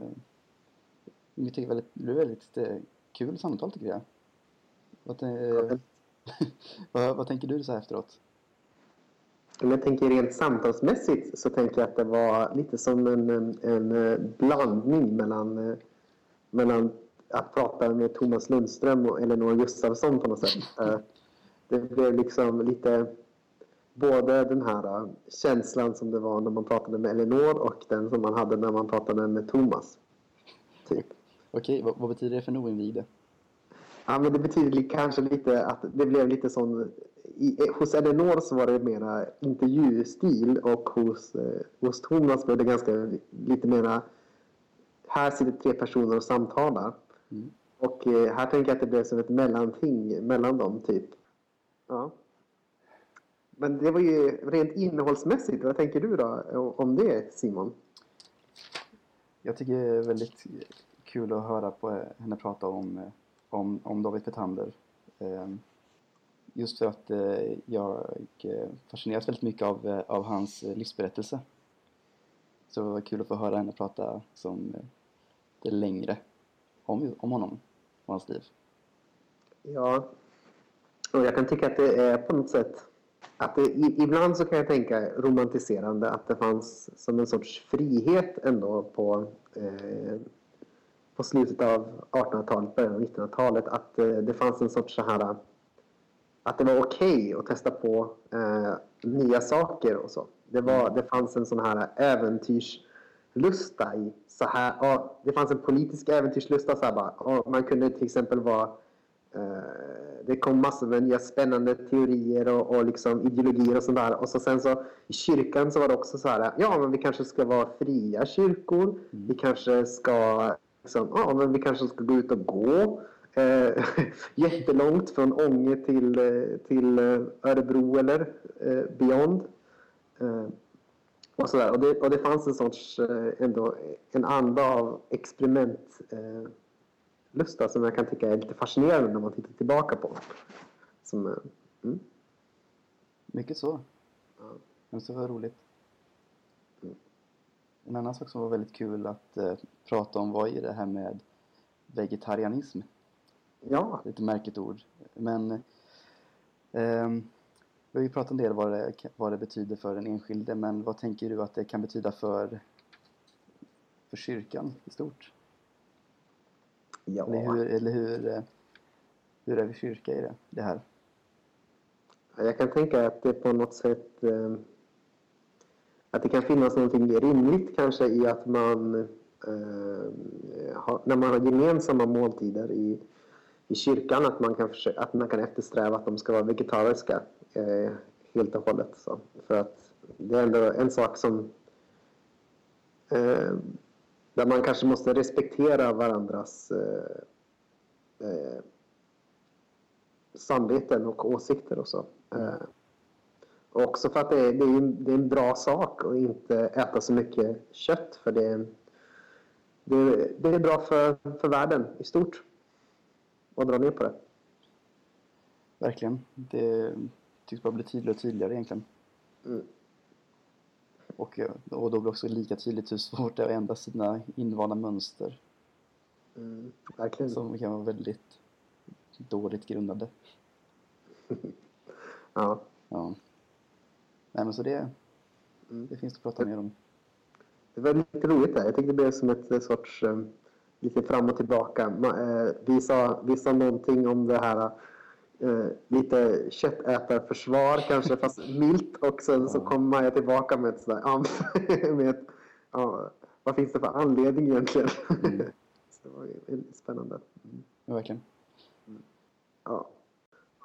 vi tycker väldigt, det blev väldigt eh, kul samtal tycker jag. Vad, eh, vad, vad tänker du så här efteråt? Om jag tänker rent samtalsmässigt så tänker jag att det var lite som en, en, en blandning mellan, eh, mellan att prata med Thomas Lundström och Elinor Gustafsson på något sätt. Eh, Det blev liksom lite både den här eh, känslan som det var när man pratade med Elinor och den som man hade när man pratade med Thomas. Typ. Okej, vad, vad betyder det för en oinvigde? Ja, men det betyder kanske lite att det blev lite sån... I, eh, hos Elinor så var det mera intervjustil och hos, eh, hos Thomas blev det ganska lite mera... Här sitter tre personer och samtalar. Mm. Och eh, här tänker jag att det blev som ett mellanting mellan dem, typ. Ja. Men det var ju rent innehållsmässigt. Vad tänker du då om det, Simon? Jag tycker väldigt kul att höra på eh, henne prata om, eh, om, om David Petander. Ehm, just för att eh, jag fascineras väldigt mycket av, av hans livsberättelse. Så det var kul att få höra henne prata som det längre om, om honom och hans liv. Ja, och jag kan tycka att det är på något sätt att det, i, ibland så kan jag tänka romantiserande att det fanns som en sorts frihet ändå på, eh, på slutet av 1800-talet, början av 1900-talet. Att eh, det fanns en sorts så här att det var okej att testa på eh, nya saker och så. Det, var, det fanns en sån här äventyrslusta i så här, ja, det fanns en politisk äventyrslusta så här bara, ja, man kunde till exempel vara eh, det kom massor med nya spännande teorier och, och liksom ideologier och sånt där. Och så sen så i kyrkan så var det också så här, ja men vi kanske ska vara fria kyrkor. Vi kanske ska, liksom, ja men vi kanske ska gå ut och gå. Eh, jättelångt från Ånge till, eh, till eh, Örebro eller eh, beyond. Eh, och, så där. Och, det, och det fanns en sorts eh, ändå en anda av experiment eh, lusta som jag kan tycka är lite fascinerande när man tittar tillbaka på. Som, mm. Mycket så. Ja. Men så var roligt. En annan sak som var väldigt kul att eh, prata om var ju det här med vegetarianism. Ja, Lite märkligt ord. Men ehm, vi har ju pratat en del vad det, vad det betyder för den enskilde. Men vad tänker du att det kan betyda för, för kyrkan i stort? ja. Eller hur, eller hur, eh, hur är vi kyrka i det, det här? Jag kan tänka att det på något sätt eh, att det kan finnas någonting rimligt kanske i att man eh, ha, när man har gemensamma måltider i, i kyrkan att man, kan försöka, att man kan eftersträva att de ska vara vegetariska eh, helt och hållet. Så. För att det är ändå en sak som eh, där man kanske måste respektera varandras eh, eh, samveten och åsikter och så. Eh, också för att det är, det, är, en- det är en bra sak att inte äta så mycket kött för det, det, det är bra för, för världen i stort. Och dra ner på det. Verkligen. Det tycks bara bli tydligare och tydligare egentligen. Mm. Och, och då blir också lika tydligt hur svårt det är att ändra sina invanda mönster. Mm, verkligen. Som kan vara väldigt dåligt grundade. Ja. Ja. Nej men så det, Mm. det finns att prata mer om. Det var lite roligt där. Jag tyckte det blev som ett eh, sorts eh, lite fram och tillbaka. Eh, Vi sa, vi sa någonting om det här eh, lite köttätarförsvar kanske fast milt och sen så kom Maja tillbaka med ett sådär med ett, ja, vad finns det för anledning egentligen? Mm. så det var spännande. Ja, verkligen. Ja.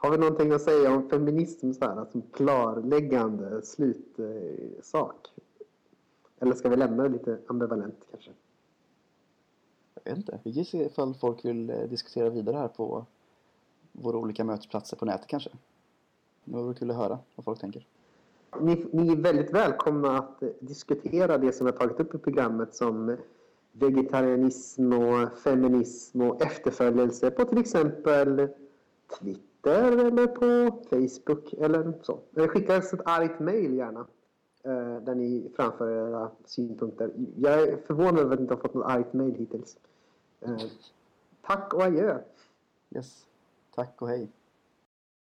Har vi någonting att säga om feminism så här, som klarläggande slutsak? Eller ska vi lämna det lite ambivalent kanske? Jag vet inte. Vi se ifall folk vill eh, diskutera vidare här på våra olika mötesplatser på nätet kanske. Det vore kul att höra vad folk tänker. Ni, ni är väldigt välkomna att diskutera det som jag tagit upp i programmet som vegetarianism och feminism och efterföljelse på till exempel Twitter eller på Facebook eller så. Eh, skicka ett argt mail gärna. Eh, där ni framför era synpunkter. Jag är förvånad över att inte har fått något argt mejl hittills. Eh, tack och adjö! Yes. Tack och hej.